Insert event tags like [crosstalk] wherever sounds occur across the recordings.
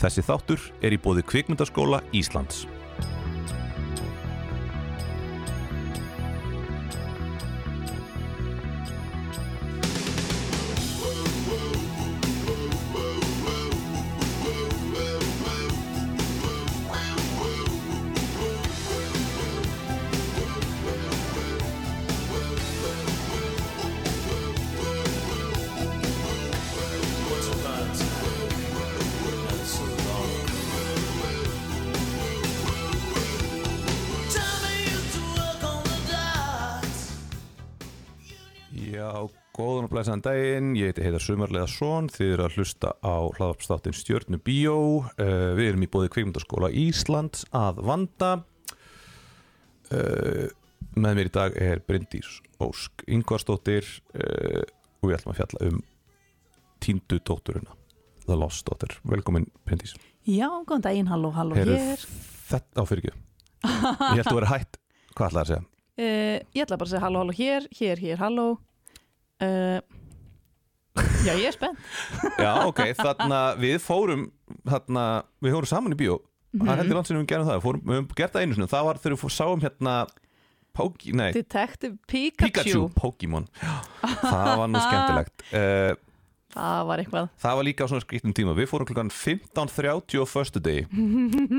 Þessi þáttur er í bóði Kvikmyndaskóla Íslands. Heiðar Sumarlega Són, þið eru að hlusta á hlaðarpstáttin Stjörnu Bíó, uh, við erum í bóði Kvikmyndaskóla Íslands að vanda, uh, með mér í dag er Bryndís Ósk Ingvarsdóttir uh, og við ætlum að fjalla um tíndu dótturina, The Lost Daughter, velkomin Bryndís. Já, góðan daginn, halló, halló, Heyrðu, hér. Þetta á fyrir ekki, ég held að vera hætt, hvað ætlaði að segja? [laughs] Ég ætla bara að segja halló, halló, hér, hér, hér, halló. Uh, já, ég er spennt. Já, ok, þarna við fórum þarna, við fórum saman í bíó. Það er heldur langt sinni við gerum það, fórum, við höfum gert það einu sinni. Það var þegar við sáum hérna Póki, nei, Detective Pikachu. Pikachu, Pokémon. Það var nú skemmtilegt. Uh, Það var eitthvað. það var líka á svona skrittum tíma. Við fórum klukkan 15.30 á föstu degi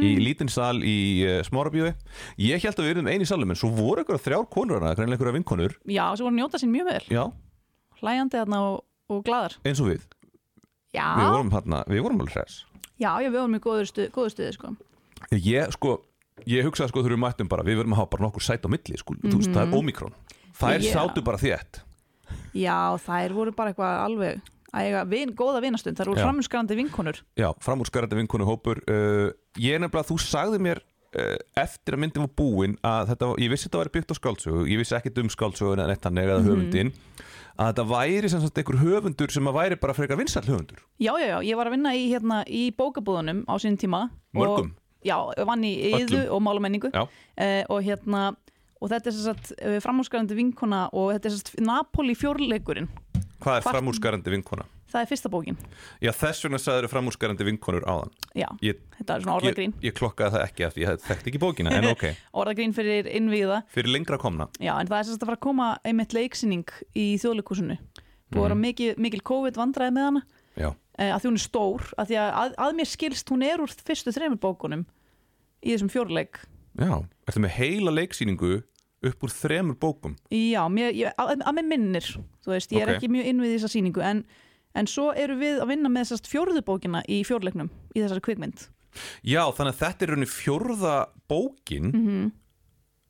í [laughs] lítinn sal í uh, Smárabíói. Ég held að við erum einu í salum en svo voru ykkur þrjár konur hana, greinlega ykkur vinkonur. Já, svo voru að njóta sín mjög vel. já, Hlæjandi þarna og, og gladar. eins og við Já, við vorum, hana, við vorum alveg hress já, já, við vorum í góður, stu, góður stuði, sko. Ég, sko, ég hugsaði sko þegar við mættum bara, við verðum að hafa bara nokkur sæt á milli, sko, þú veist, það er Omikron. Það er sátu bara þétt. Já, þær voru bara eitthvað alveg vin, góða vinastund. Þær voru Já. framskarandi vinkonur. Já, framúrskarandi vinkonu hópur. Uh, ég er nefnilega, þú sagði mér uh, eftir að myndin var búin að þetta, var, ég vissi þetta væri byggt á skáldsögu, ég vissi ekkit um skáldsögun en eitt hann eða höfundin, að þetta væri sem sagt einhver höfundur sem að væri bara frekar vinsall höfundur. Já, já, já, ég var að vinna í, hérna, í bókabúðunum á sín tíma. Mörgum. Og, já, vann í yðu og málamenningu. Já. uh, og hérna og þetta er sem sagt uh, framhúsgarandi vinkona og þetta er sem sagt Napoli fjórleikurinn Hvað er framúrskarandi vinkona? það er fyrsta bókin Já, þess vegna sagður framúrskarandi vinkonur áðan. já, Ég, þetta er svona ég, orðagrín ég klokkaði það ekki eftir, ég þekkt ekki bókina, en ok, [laughs] orðagrín fyrir innvíða fyrir lengra komna. já, en það er sagt að fara að koma einmitt leiksýning í þjóðleikúsinu búið að vera mikil, mikil COVID vandræði með hana Já. uh, að því hún er stór að því að, að, að mér skilst hún er úr fyrstu þreymur bókunum í þessum fjórleik Já, ertu með heila leiksýningu upp úr þremur bókum. Já, mér, ég, að, að mér minnir þú veist, ég er Ok. ekki mjög inn við þessa sýningu en, en svo eru við að vinna með þessast fjórðu bókina í fjórleiknum í þessari kvikmynd. Já, þannig að þetta er rauninni fjórða bókin. Mhm.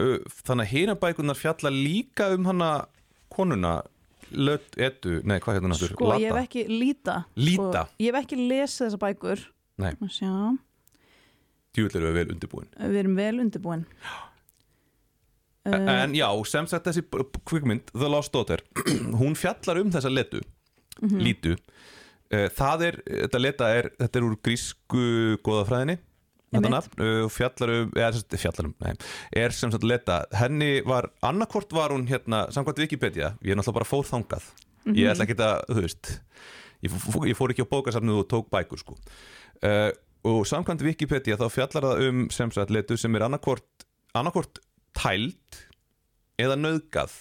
uh, þannig að hina bækunar fjalla líka um hana konuna Löt, edu, nei hvað hérna náttúr Sko, ég hef ekki líta. Líta? sko, Ég hef ekki lesið þessa bækur. Nei. Djúvill eru við vel undirbúin. Við erum vel undirbúin. Uh, En já, sem sagt þessi kvikmynd The Lost Daughter, [clears throat] hún fjallar um þessa letu, Mhm. lítu. Uh, það er, þetta leta er þetta er úr grísku góðafræðinni þetta nafn, uh, fjallar um eða sem sagt, fjallar um, nei, er sem sagt leta. Henni var, annarkvort var hún hérna, samkvæmt Wikipedia, ég er náttúrulega bara fór þangað. Ég ætla ekki að, þú veist ég, ég fór ekki á bókasafnið og tók bækur sko. Uh, og samkvæmt Wikipedia þá fjallar það um sem sagt letu sem er annarkvort annarkvort tæld eða nöðgað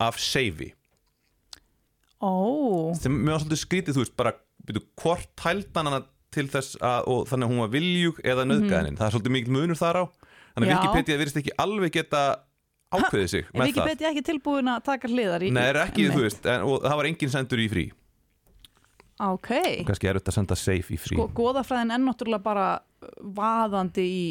af seifi Ó, sem var svolítið skrítið, þú veist, bara byrju, hvort tældan hana til þess að og þannig að hún var viljug eða nöðgæðin það er svolítið mikil munur þar á. Þannig að. Wikipedia virðist ekki alveg geta ákveðið sig er með það. Wikipedia ekki tilbúin að taka hliðar í Nei, er ekki, þú veist, en, og það var engin sendur í frí. Ok, kannski er þetta að senda safe í frí. Sko, goðafræðin er náttúrulega bara vaðandi í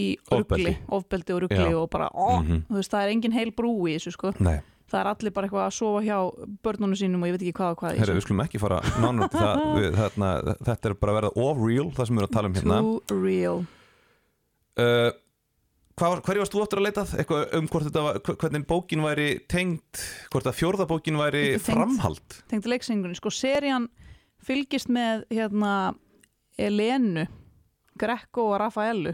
í rugli, ofbeldi og rugli Já. og bara, ó, Mhm. þú veist, það er engin heil brú í þessu, sko Nei, það er allir bara eitthvað að sofa hjá börnunum sínum og ég veit ekki hvað og hvað þessu. við skulum ekki fara [laughs] þarna, þetta er bara að verða off-real, það sem við erum að tala um hérna Too real uh, var- Hverju varst þú eftir að leitað? Eitthvað um var, hv- hvernig bókin væri tengd, hvort að fjórða bókin væri tengd. framhald tengd leiksingunni, sko, serían fylgist með hérna Elenu Greco og Rafaelu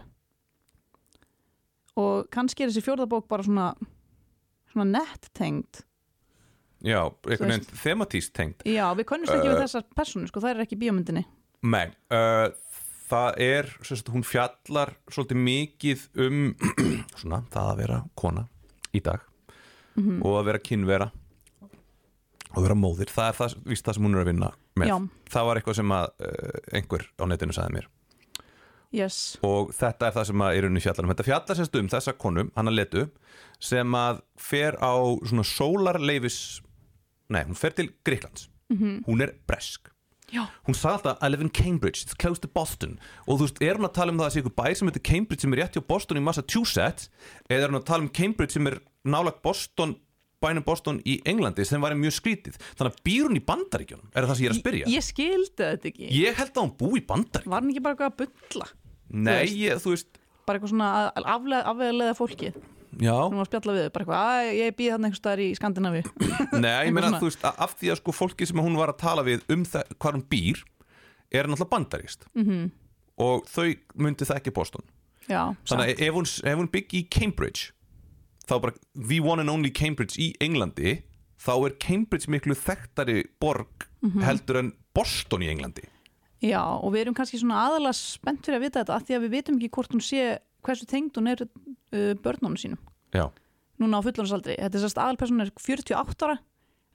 og kannski er þessi fjórðabók bara svona svona nett tengd. Já, einhvern veginn thematíst tengd. Já, við könnumst ekki við Uh, þessar persónu, sko, það er ekki í bíómyndinni. Nei, uh, það er, sagt, hún fjallar svolítið mikið um [clears throat] svona, það að vera kona í dag og að vera kynvera og vera móðir, það er það, víst það sem hún er að vinna með. Já. Það var eitthvað sem að uh, einhver á netinu sagði mér yes, og þetta er það sem að er unni fjallar um. Þetta fjallar semst um þessa konum, hann að letu sem að fer á svona sólarleifis nei, hún fer til Greiklands hún er bresk. Já, hún sagði alltaf I live in Cambridge, it's close to Boston. Og þú veist, er hún að tala um það að sé ykkur bær sem heitir Cambridge sem er rétt hjá Boston í Massachusetts eða er hún að tala um Cambridge sem er nálagt Boston, bænum Boston í Englandi sem væri mjög skrítið. Þannig að býr hún í bandaríkjunum, er það sem ég er að spyrja? Ég skildi þetta ekki. Ég held að hún búi í bandaríkjunum. Var hann ekki bara eitthvað að bulla? Nei, veist. ég, þú veist bara eitthvað svona aflega fólki já, hún var að spjalla við, bara eitthvað að ég býð þarna einhvers staðar í Skandinavi [laughs] [laughs] Nei, ég meina þú veist, af því að sko fólki sem hún var að tala við um það, hvað hún býr er náttúrulega bandaríst Mhm. -hmm. og þau myndi það ekki Boston. Já, þannig að ef hún, ef hún byggi í Cambridge þá bara the one and only Cambridge í Englandi þá er Cambridge miklu þekktari borg Mhm. heldur en Boston í Englandi Já, og við erum kannski svona aðalega spennt fyrir að vita þetta, af því að við vitum ekki hvort hún sé hversu tengd hún er uh, börnunum sínum, Já, núna á fullorðsaldri. Þetta er sérst aðalperson er 48 ára,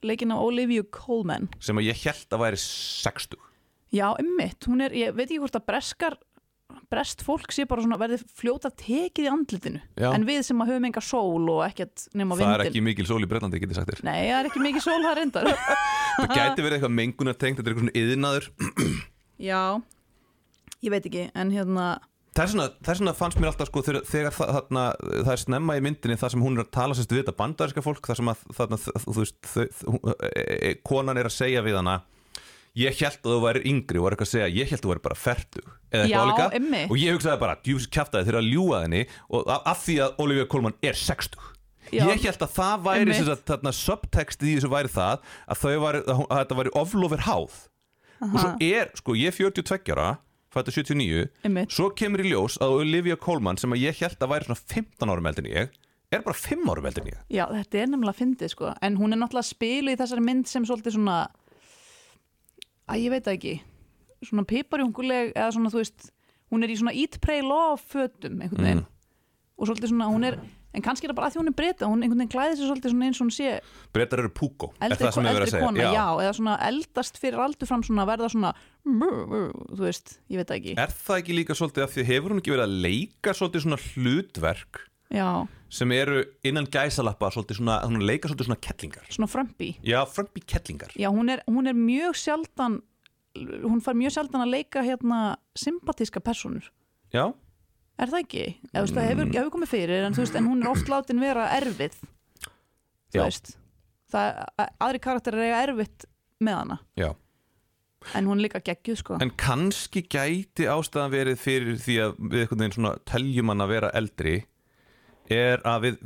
leikinn af Olivia Colman. sem að ég held að væri 60 Já, emmitt, hún er, ég veit ekki hvort að breskar, brest fólk sé bara svona verði fljóta tekið í andlitinu, Já. en við sem að höfum enga sól og ekkert nema Það er vindil. ekki mikil sól í Breitlandi, getið sagt þér Nei, það er ekki mikið sól það reyndar. [laughs] Það gæti verið eitthvað mengunartengt, þetta er eitthvað svona yðnaður Já, ég veit ekki, en hérna, Það er, svona, það er svona fannst mér alltaf sko þegar, þegar það, þarna, það er snemma í myndinni það sem hún er að tala sérst við þetta bandaríska fólk það sem að þarna, þú veist þau, þau, e, e, konan er að segja við hana ég held að þú væri yngri og var eitthvað að segja ég held að þú væri bara ferdu eða Já, eitthvað álíka einmitt. og ég hugsaði bara djúfis kjaftaði þegar að ljúga henni og af, af því að Olivia Colman er 60 Já, ég held að það væri einmitt. sem sagt, þarna, subtextið í þessu væri það að, þau væri, að, hún- að þetta væri oflofir háð. Og svo er, sko ég er 42 ára fættu 79 emmitt. Svo kemur í ljós að Olivia Colman sem að ég held að væri svona 15 árum eldin ég er bara 5 árum eldin ég. Já, þetta er nefnilega fyndið sko. En hún er náttúrulega að spila í þessari mynd sem svolítið svona að ég veit það ekki. Svona piparjunguleg eða svona þú veist hún er í svona eat, pray, love fötum einhvern veginn. Og svolítið svona hún er en kannski er það bara að því hún er breyta hún einhvern veginn klæði sér svolítið svona eins og hún sé Brettar eru púkó, er það sem ég verið að segja. kona, já. eða svona eldast fyrir aldur fram svona verða svona þú veist, ég veit það ekki. Er það ekki líka svolítið af því hefur hún ekki verið að leika svolítið svona hlutverk? Já, sem eru innan gæsalappa svolítið svona, hún leika svolítið svona kettlingar. Svona frömbi Já, frömbi kettlingar. Já, hún er, hún er mjög sjaldan hún far mjög sjaldan að leika hérna sympatíska personur. Já, er það ekki? Eða, veist, það hefur, hefur komið fyrir en, þú veist, en hún er oft látin vera erfið þú Já. veist. Það, að- aðri karakterir eiga erfitt með hana. Já. En hún líka geggjuð sko. En kannski gæti ástæðan verið fyrir því að við einhvern veginn svona teljum hann að vera eldri er að við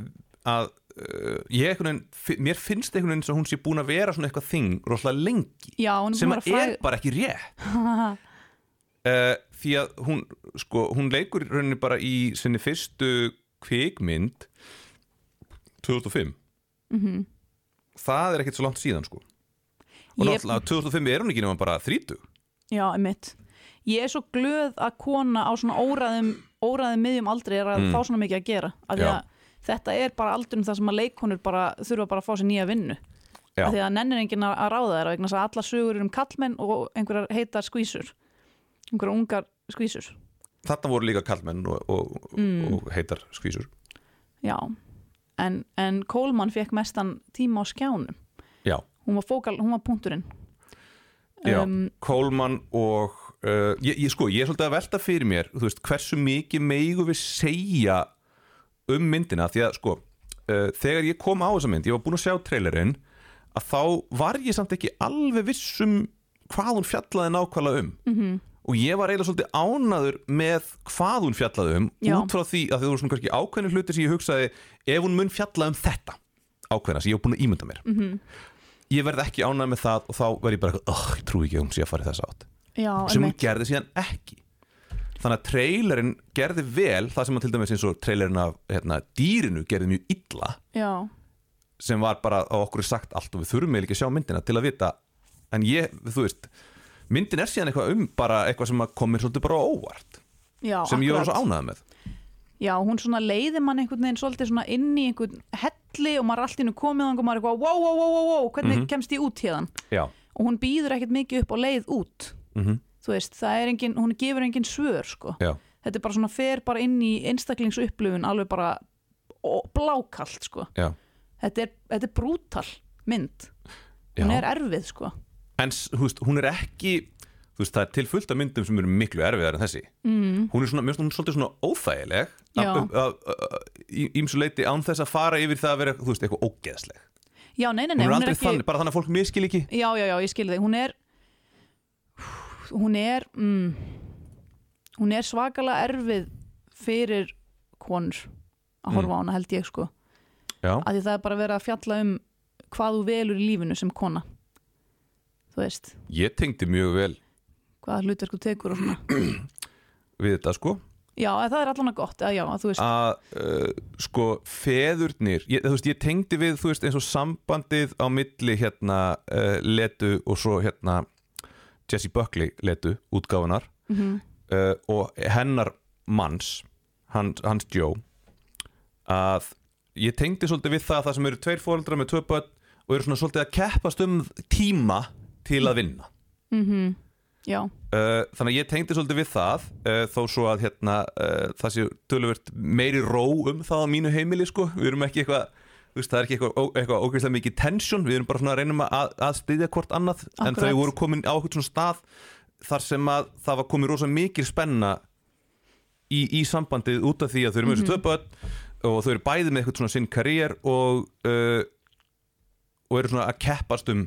að uh, ég einhvern veginn, mér finnst einhvern veginn sem hún sé búin að vera svona eitthvað þing rosalega lengi Já, sem að vera er bara ekki rétt. Uh, [laughs] því að hún sko, hún leikur rauninni bara í sinni fyrstu kvikmynd 2005 Mhm. það er ekkert svo langt síðan sko. Og Ég- náttúrulega 2005 er hún ekki nema bara 30 Já, einmitt. Ég er svo glöð að kona á svona óræðum óræðum miðjum aldrei er að Mm. fá svona mikið að gera af því að þetta er bara aldurinn þar sem að leikonur bara þurfa bara að fá sér nýja vinnu. Af því að nennir enginn að ráða þeirra vegna þess að alla sögur um kallmenn og einhverjar heitar skvísur einhverjar ungar skvísur. Þarna voru líka kallmenn og, og, Mm. og heitar skvísur. Já, en, en Coleman fekk mestan tíma á skjánum. Já, hún var, fókal, hún var punkturinn. Um, Coleman og uh, ég, ég, sko, ég er svolítið að velta fyrir mér veist, hversu mikið meigu við segja um myndina því að sko, uh, þegar ég kom á þessa mynd ég var búin að sjá trailerinn að þá var ég samt ekki alveg viss um hvað hún fjallaði nákvæmlega um -hmm. og ég var eiginlega svolítið ánaður með hvað hún fjallaði um Já. út frá því að þau voru svona kannski ákveðni hluti sem ég hugsaði ef hún mun fjalla um þetta ákveðna sem ég var búin að ímynda mér -hmm. ég verð ekki ánað með það og þá verð ég bara oh, ég trúi ekki að hún sé að fara í þessa átt Já, sem hún gerði síðan ekki. Þannig að trailerinn gerði vel það sem að til dæmis eins og trailerinn af hérna, dýrinu gerði mjög illa Já, sem var bara á okkur sagt allt og við þurfum eiginlega ekki að sjá myndina til að vita. En ég, þú veist myndin er síðan eitthvað um bara eitthvað sem komir svolítið bara óvart Já, sem ég var akkurat. svo ánægð með. Já, hún svona leiði mann einhvern veginn svolítið svona inn í einhvern helli og maður er allt í hennu komið og maður er eitthvað wow, wow, wow, wow, wow, hvernig Mhm. kemst ég út hérðan Já, og hún býður ekkert mikið upp á leið út mhm, þú veist, það er engin, hún gefur engin svör sko. já, þetta er bara svona fer bara inn í einstaklingsupplifun alveg bara blákalt sko. já þetta er, er brútal mynd hún Já. er erfið sko. En veist, hún er ekki þú veist, það er til fullt af myndum sem eru miklu erfiðar en þessi mm. hún er svona, hún svolítið svona óþægileg ímsu leiti án þess að fara yfir það að vera, þú veist, eitthvað ógeðsleg já, nei, nei, hún nei, er hún er ekki þannig, bara þannig að fólk miskil ekki já, já, já, ég skil þig, hún er hún er mm, hún er svakalega erfið fyrir konur að horfa á hana held ég sko. Já, að því það er bara verið að fjalla um hvað þú velur í lífinu sem kona þú veist, ég tengdi mjög vel hvaða hlutverk þú tekur og svona. [clears throat] við þetta sko. Já, það er allan að gott, að já, að þú veist. Að uh, sko feðurnir ég, veist, ég tengdi við þú veist eins og sambandið á milli hérna uh, letu og svo hérna Jessie Buckley letu útgáfunar mm uh, og hennar manns hans, hans Joe að ég tengdi svolítið við það það sem eru tveir fóreldrar með börn og eru svona svolítið að keppast um tíma til að vinna. Já, Uh, þannig að ég tengdi svolítið við það uh, þó svo að hérna uh, það sé töluvert meiri ró um það á mínu heimili sko, við erum ekki eitthvað veist, það er ekki eitthvað, eitthvað ógeðslega mikið tension, við erum bara svona að reynum að, að styðja hvort annað, en Akkurat. þau voru komin á eitthvað svona stað þar sem að það var komin rosa mikil spenna í, í sambandið út af því að þau eru með þessu tvö börn og þau eru bæði með eitthvað svona sinn karriér og uh, og eru svona að keppast um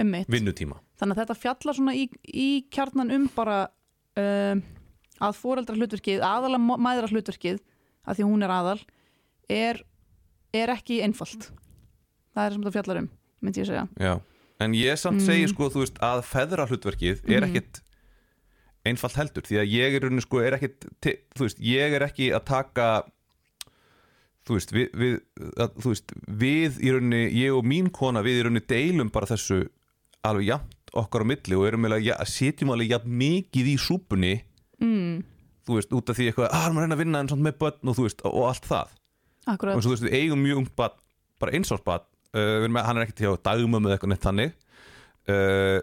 ummitt vinnutíma. Þannig að þetta fjallar svona í, í kjarnan um bara um, að fóreldra hlutverkið, aðalega mæðra hlutverkið að því hún er aðal er, er ekki einfalt. Það er sem þetta fjallar um myndi ég segja. Já, en ég samt segi sko þú veist að feðra hlutverkið er ekkit einfalt heldur því að ég er, sko, er ekkit te- þú veist, ég er ekki að taka þú veist, við, við, að, þú veist, við í rauninni, ég og mín kona við í rauninni deilum bara þessu alveg jafnt okkar á milli og erum eiginlega, ja, setjum alveg jafn mikið í súpunni mm. þú veist, út af því eitthvað, að hann reyna að vinna en samt með börn og þú veist, og allt það og akkurat, eins og þú veist, við eigum mjög ungt bad bara eins árs bad uh, við hann er ekkert hjá dagmömmu eða eitthvað neitt þannig. Uh,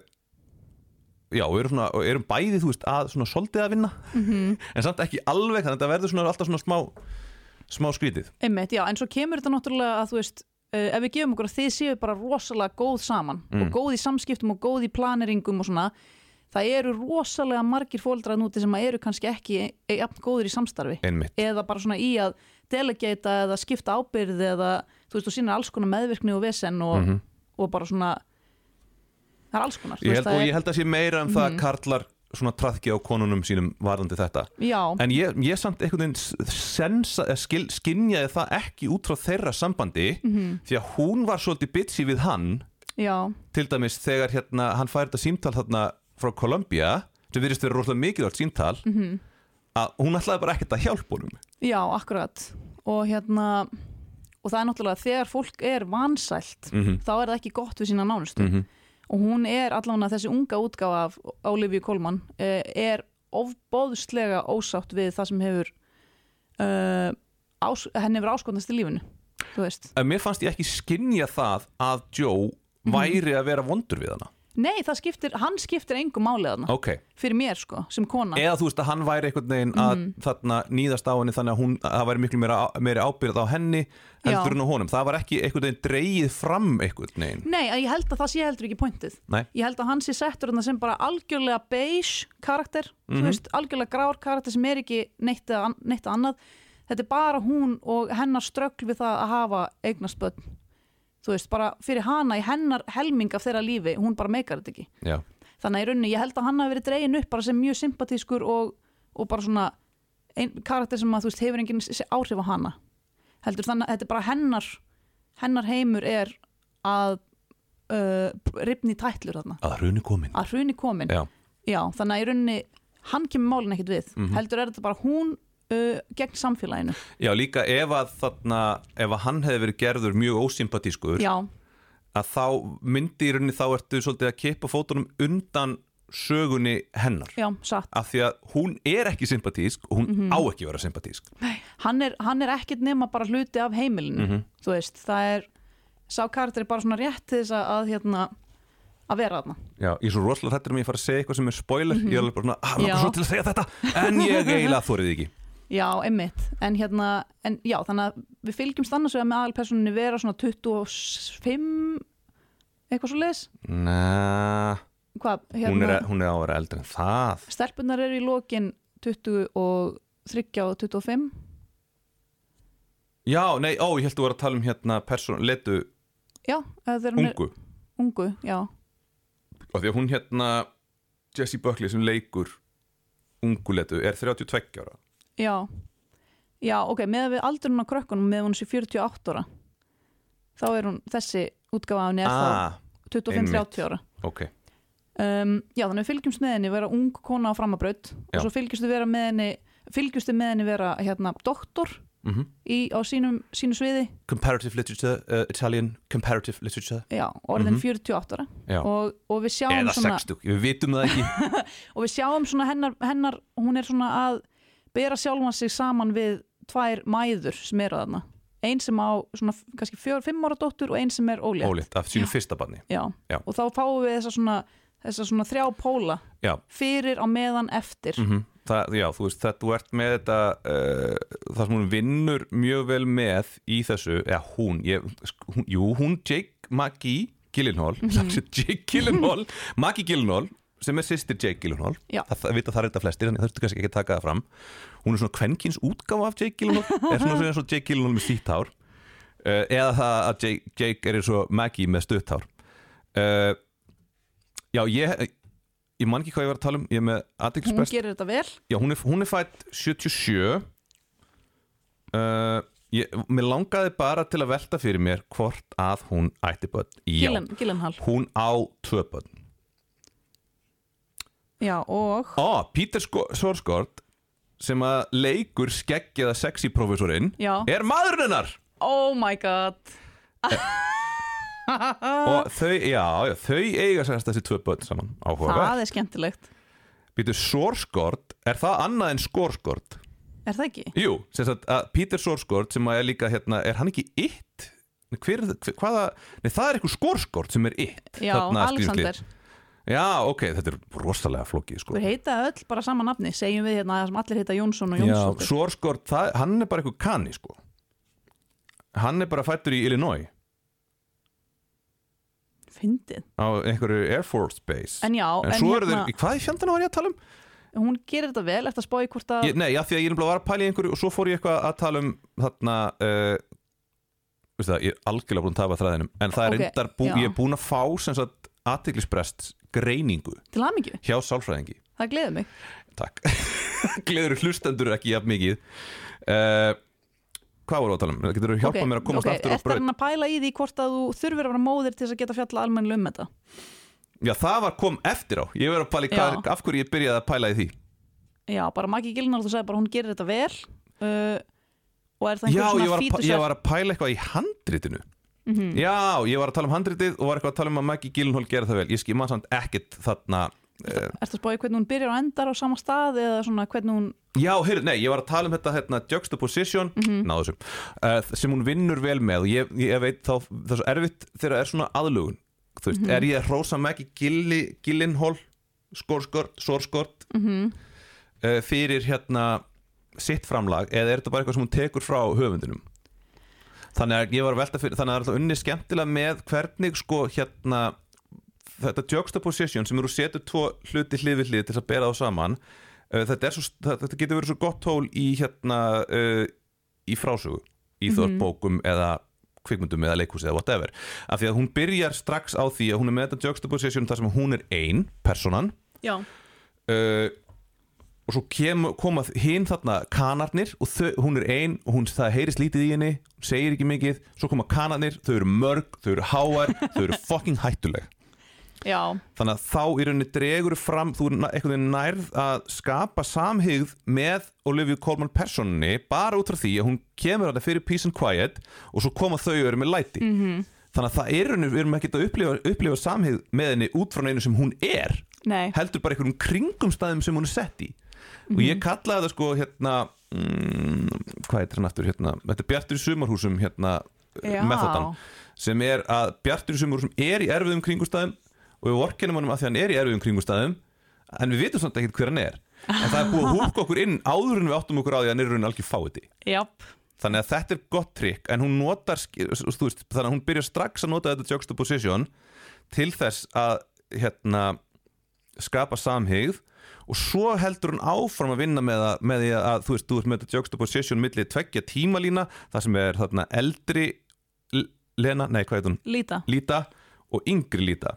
já, og erum, svona, og erum bæði þú veist, að svona soldið að vinna. -hmm. [laughs] en samt ekki alveg, þannig að þetta verður svona alltaf svona smá smá skrítið. Einmitt, já, en svo kemur þetta náttúrulega að þú veist uh, ef við gefum okkur að þið séu bara rosalega góð saman og góð í samskiptum og góð í planeringum og svona það eru rosalega margir fóldrar núti sem eru kannski ekki jafn góðir í samstarfi. Einmitt, eða bara svona í að delegata eða skipta ábyrð eða þú veist, þú sýnir alls konar meðvirkni og vesen og, og bara svona það er alls konar ég veist, held, það og ég held að sé meira um það að karlar svona trafki á konunum sínum varðandi þetta. Já, en ég, ég samt einhvern veginn skil, skinjaði það ekki út frá þeirra sambandi Mhm. því að hún var svolítið bitchy við hann. Já, til dæmis þegar hérna, hann fær þetta símtal þarna frá Columbia sem virðist vera rosalega mikilvægt símtal. Mhm. -hmm. að hún ætlaði bara ekkert að hjálpa honum já, akkurat og hérna og það er náttúrulega þegar fólk er vansælt Mhm. þá er það ekki gott við sína nánustu -hmm. og hún er allavega þessi unga útgáfa af Olivia Colman eh, er ofbóðslega ósátt við það sem hefur uh, ás, henni hefur áskotnast í lífinu mér fannst ég ekki skinja það að Joe Mhm. væri að vera vondur við hana Nei, það skiptir, hann skiptir engum máli þarna. Ok, fyrir mér sko, sem kona. Eða þú veist að hann væri einhvern veginn að Mhm. þarna nýðast á henni þannig að hún, að það væri miklu meira, meiri ábyrð á henni heldur en á honum, það var ekki einhvern veginn dreigið fram einhvern veginn. Nei, ég held að það sé heldur ekki pointið. Nei. Ég held að hann sé settur þarna sem bara algjörlega beige karakter Mhm. þú veist, algjörlega grár karakter sem er ekki neitt að annað. Þetta er bara hún og hennar ströggl við það að hafa eignast börn Þú veist, bara fyrir hana í hennar helming af þeirra lífi, hún bara meikar þetta ekki. Já, Þannig að í rauninni, ég held að hann hafi verið dregin upp bara sem mjög sympatískur og, og bara svona ein, karakter sem að þú veist hefur engin s- áhrif á hana. Heldur þannig að þetta er bara hennar hennar heimur er að uh, ripni tætlur þarna. Að hruni komin. Að hruni komin. Já, þannig að í rauninni hann kemur málin ekkit við. Heldur er þetta bara hún uh, gegn samfélaginu. Já, líka ef að þarna, ef að hann hefði verið gerður mjög ósympatískur já, að þá myndi í rauninni þá ertu svolítið að kippa fótunum undan sögunni hennar. Já, satt. Af því að hún er ekki sympatísk og hún á ekki að vera sympatísk. Hann er, hann er ekkit nema bara hluti af heimilinu Mhm. þú veist, það er sá karakter er bara svona rétt til þess að, að hérna, að vera þarna. Já, ég er svo rosalega hrættur um að ég fara að segja eitthvað sem er spoiler. Ég er alveg bara svona, ah, Já. langar svo til að segja þetta. En ég eiginlega þórið ekki já, einmitt, en hérna en já, þannig að við fylgjumst annars vegar með aðalpersoninni vera svona 25 eitthvað svo leis Næ, hvað, hún, hérna, er, hún er á að vera eldri en það. Stelpunar eru í lokin 20 og 30 og 25 Já, nei, ó, ég held að þú var að tala um hérna person, letu já, ungu er ungu. já, og því að hún hérna Jessie Buckley sem leikur ungu letu er 32 ára já. Já, ok, með við aldurinn á krökkunum með hún sé 48 ára þá er hún, þessi útgáfa af henni er Ah, þá 25-30 ára. Ok. Um, já, þannig fylgjumst með henni vera ung kona á framabraut og svo fylgjumst við vera með henni fylgjumst við með henni vera hérna doktor mm í, á sínum, sínu sviði. Comparative literature, uh, Italian comparative literature. Já, orðin Mhm. 48 ára. Og, og við sjáum eða svona 60, við vitum það ekki. [laughs] Og við sjáum svona hennar, hennar hún er svona að bera sjálfan sig saman við tvær mæður sem eru þarna. Ein sem á svona kannski fjör, fimm ára dóttur og ein sem er ólétt. Ólétt af sínu fyrsta barni. Já. Já. og þá fáum við þessa svona, þessa svona þrjá póla Já, fyrir á meðan eftir. Mm það, já, þú veist, það, þú ert með þetta uh, það sem hún vinnur mjög vel með í þessu, eða hún, ég, hún jú, hún Jake Maggie Gyllenhaal, mm Mhm. [laughs] Jake Gyllenhaal Maggie Gyllenhaal, sem er sýstir Jake Gyllenhaal. Það, vita það reynda flestir, en það þurftu kannski ekki að taka það fram. Hún er svona kvenkins útgáfa af Jake Gyllenhaal. [laughs] Er svona svona svo Jake Gyllenhaal með sítt hár. Uh, eða það að Jake, Jake er eins og Maggie með stutt hár. Uh, já, ég ég man ekki hvað ég var að tala um, ég er með hún aðeinsprest gerir þetta vel. Já, hún er, hún er fætt 77 uh, ég, Mér langaði bara til að velta fyrir mér hvort að hún ætti börn. Já, Gillen, Gillenhall hún á tvö börn Já, og Ó, Peter Sko- Sarsgaard sem að leikur skeggjaða sexy professorinn Já. er maðurinn hennar Oh my god og þau, já, já, þau eiga sérst þessi tvö börn saman áhugaverð Það er skemmtilegt Peter Sarsgaard, er það annað en Skorsgaard? Er það ekki? Jú, sagt að Peter Sarsgaard sem að er líka hérna, er hann ekki it? Hver, er hver, hvaða, nei það er eitthvað Skorsgaard sem er it Já. Alexander Já, ok, þetta er rosalega flókið sko. Við heita öll bara sama nafni Segjum við hérna sem allir heita Jónsson og Já, Jónsson Sarsgaard, það, hann er bara eitthvað kanni sko. Hann er bara fættur í Illinois Fyndið á einhverju Air Force Base En já, En en svo eru hérna, þeir, hvað í fjandana var ég að tala um? hún gerir þetta vel eftir að spá í hvort að Ég, nei, já, því að ég er var að pæla í einhverju og svo fór ég eitthvað að tala um þarna uh, veistu það, ég er algjörlega búin að tapa þræðinum en það er Ok, reyndar, bú, já. ég er búin að fá aðtiklisbrest greiningu til hamingju, hjá sálfræðingi. Það gleður mig. Takk. [laughs] Gleður hlustendur ekki jafn mikið. Uh, Hvað voru að tala um? Getur þú hjálpað mér að komast ok, aftur á Ertu braut? hann að pæla í því hvort að þú þurfir að vera móðir til þess að geta fjalla almennilega um þetta? Já, það var kom eftir á. Ég verið að pæla í hvað, Já. af hverju ég byrjaði að pæla í því. Já, bara Maggie Gyllenhaal, þú sagði bara hún gerir þetta vel uh, og er það Já, einhver ég var, svona að, fítusar ég var að pæla eitthvað í handritinu Mhm. Já, ég var að tala um handritið og var eitthvað að tala um að Maggie Gyllenhaal gera það vel Ég skil maður samt ekkit þarna uh, Ertu að spá í hvernig hún byrjar og endar á sama stað eða svona hvernig hún Já, heyrðu, nei, ég var að tala um þetta hérna, juxtaposition, Mhm. náðu þessu uh, sem hún vinnur vel með og ég, ég veit þá, það er svo erfitt þegar það er svona aðlugun þú veist, Mhm. er ég að rósa Maggie Gilli, Gyllenhaal skórskort, sórskort Mhm. uh, fyrir hérna sitt framlag eða er þetta bara eitthvað sem hún tekur frá höfundinum þannig að ég var að velta fyrir þannig að það er alltaf unni skemmtilega með hvernig sko hérna þetta juxtaposition sem eru að setja tvo hluti hlið við hlið til að bera þá saman uh, þetta, svo, þetta getur verið svo gott tól í hérna uh, í frásögu, í Mhm. þorrbókum eða kvikmyndum eða leikhúsi eða whatever. Af því að hún byrjar strax á því að hún er með þetta juxtaposition þar sem hún er ein, personan Já, uh, og svo kem, koma hinn þarna kanarnir og þau, hún er ein og hún, það heyrist lítið í henni segir ekki mikið, svo koma kanarnir þau eru mörg, þau eru háar þau eru fucking hættuleg. Já, þannig að þá í rauninni dregur fram þú er veginn nærð að skapa samhigð með Olivia Colman personinni bara út frá því að hún kemur að það fyrir Peace and Quiet og svo koma þau og eru með læti. -hmm. þannig að það er rauninni, við erum ekkert að upplifa, upplifa samhigð með henni út frá einu sem hún er Nei, heldur bara einhverjum kringumstæðum sem hún er sett í og Mhm. ég kallaði það sko hérna mm, hvað heitir hann aftur hérna þetta er Bjartur sumarhúsum hérna methodan sem er að Bjartur sumarhúsum er í erfiðum kringumstæðum og við vorkenum hann að því hann er í erfiðum kringumstæðum en við vitum samt ekkert hver hann er. En það er búið að húka okkur inn áður en við áttum okkur á því að hann er rauninni algjör fáiði þannig að þetta er gott trikk en hún notar, veist, þannig að hún byrjar strax að nota þetta juxtaposition til þess að hérna, skapa samhigð og svo heldur hún áfram að vinna með, að, með því að þú veist, þú veist með þetta juxtaposition milli tveggja tímalína það sem er þarna eldri Lena, nei hvað heit hún, líta. Líta og yngri Líta.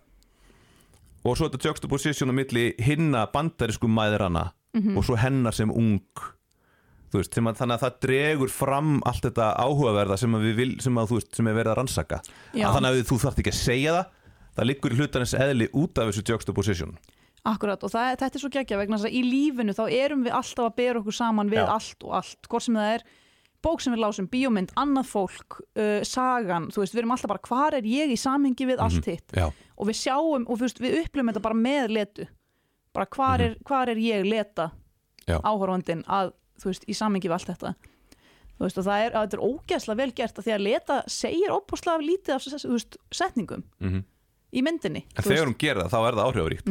Og svo þetta juxtaposition á milli hinna bandarisku mæðrana og svo hennar sem ung. Þú veist, að, þannig að það dregur fram allt þetta áhugaverða sem vil, sem að veist, sem er verið að rannsaka. Að þannig að þú þarft ekki að segja það. Það liggur í hlutarins eðli út af þessu juxtaposition Akkurat og það, þetta er svo geggja vegna þess að í lífinu þá erum við alltaf að bera okkur saman við Já. allt og allt, hvort sem það er bók sem við lásum, bíómynd, annað fólk uh, sagan, þú veist, við erum alltaf bara hvar er ég í samhengi við allt hitt? Já, og við sjáum og veist, við upplifum þetta bara með letu. Bara hvar, er, hvar er ég leta Já. áhorfandinn að, þú veist, í samhengi við allt þetta? Þú veist, og það er, að þetta er ógæslega vel gert að því að leta segir óbúslega lítið af þú veist, setningum Mhm. í myndinni en þegar hún gerir það þá er það áhrifaríkt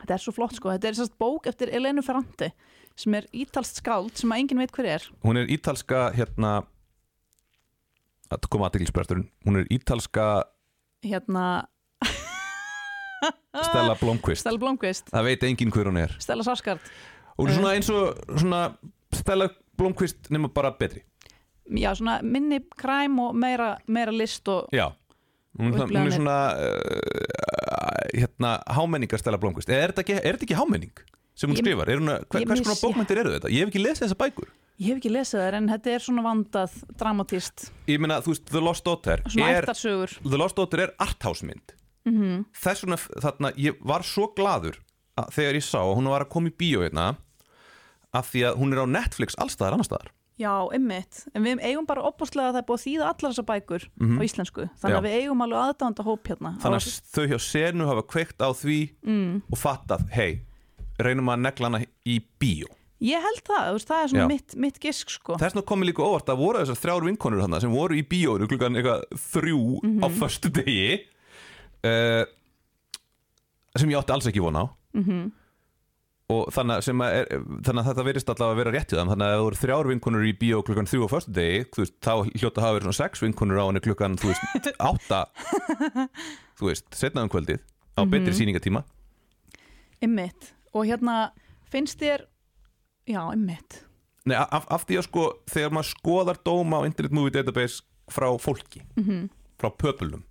Þetta er svo flott sko, þetta er sérst bók eftir Elenu Ferrante sem er ítalst skáld sem að enginn veit hver er. Hún er ítalska hérna að koma aðdeglisbresturinn hún er ítalska hérna. Stella Blomqvist. Stella Blomqvist, það veit enginn hver hún er. Stella Sarsgaard. Hún er svona eins og svona Stella Blomqvist nema bara betri. Já svona minni kræm og meira, meira list og já. Hún Og hún er svona uh, hérna hámenningar Stella Blomqvist. Er þetta ekki, ekki hámenning sem hún Ég- skrifar? Hún, hver, hvers konar bókmyndir eru þetta? Ég hef ekki lesið þessa bækur. Ég hef ekki lesið þær en þetta er svona vandað dramatist, ég meina þú veist The Lost Daughter er, The Lost Daughter er arthouse-mynd. -hmm. þess vegna þarna ég var svo gladur að, þegar ég sá að hún var að koma í bíó hérna af því að hún er á Netflix allstaðar annarstaðar já, ymmit, en við eigum bara opbúslega að það er búið að þýða allar þessar bækur á íslensku, þannig að Já. við eigum alveg aðdánda hóp hérna. Þannig að þau hjá senu hafa kveikt á því mm. og fattað, hei reynum að negla hana í bíó. Ég held það, það er svona mitt, mitt gisk sko. Þess vegna komið líka óvart að voru þessar þrjár vinkonur þarna sem voru í bíóinu klukkan þrjú á föstu degi uh, sem ég átti alls ekki vona á. -hmm. Og þannig er, þannig að þetta verist allavega að vera rétt í þeim. Þannig að það voru þrjár vinkonur í bíó klukkan þrjú á föstu degi veist, þá hljóta hafa verið svona sex vinkonur á henni klukkan þú veist, [laughs] átta þú veist, setna um kvöldið á betri sýningatíma. Ymmit, og hérna finnst þér já, ymmit Nei, af, af því að sko, þegar maður skoðar dóma á Internet Movie Database frá fólki, Mhm. frá pöpulum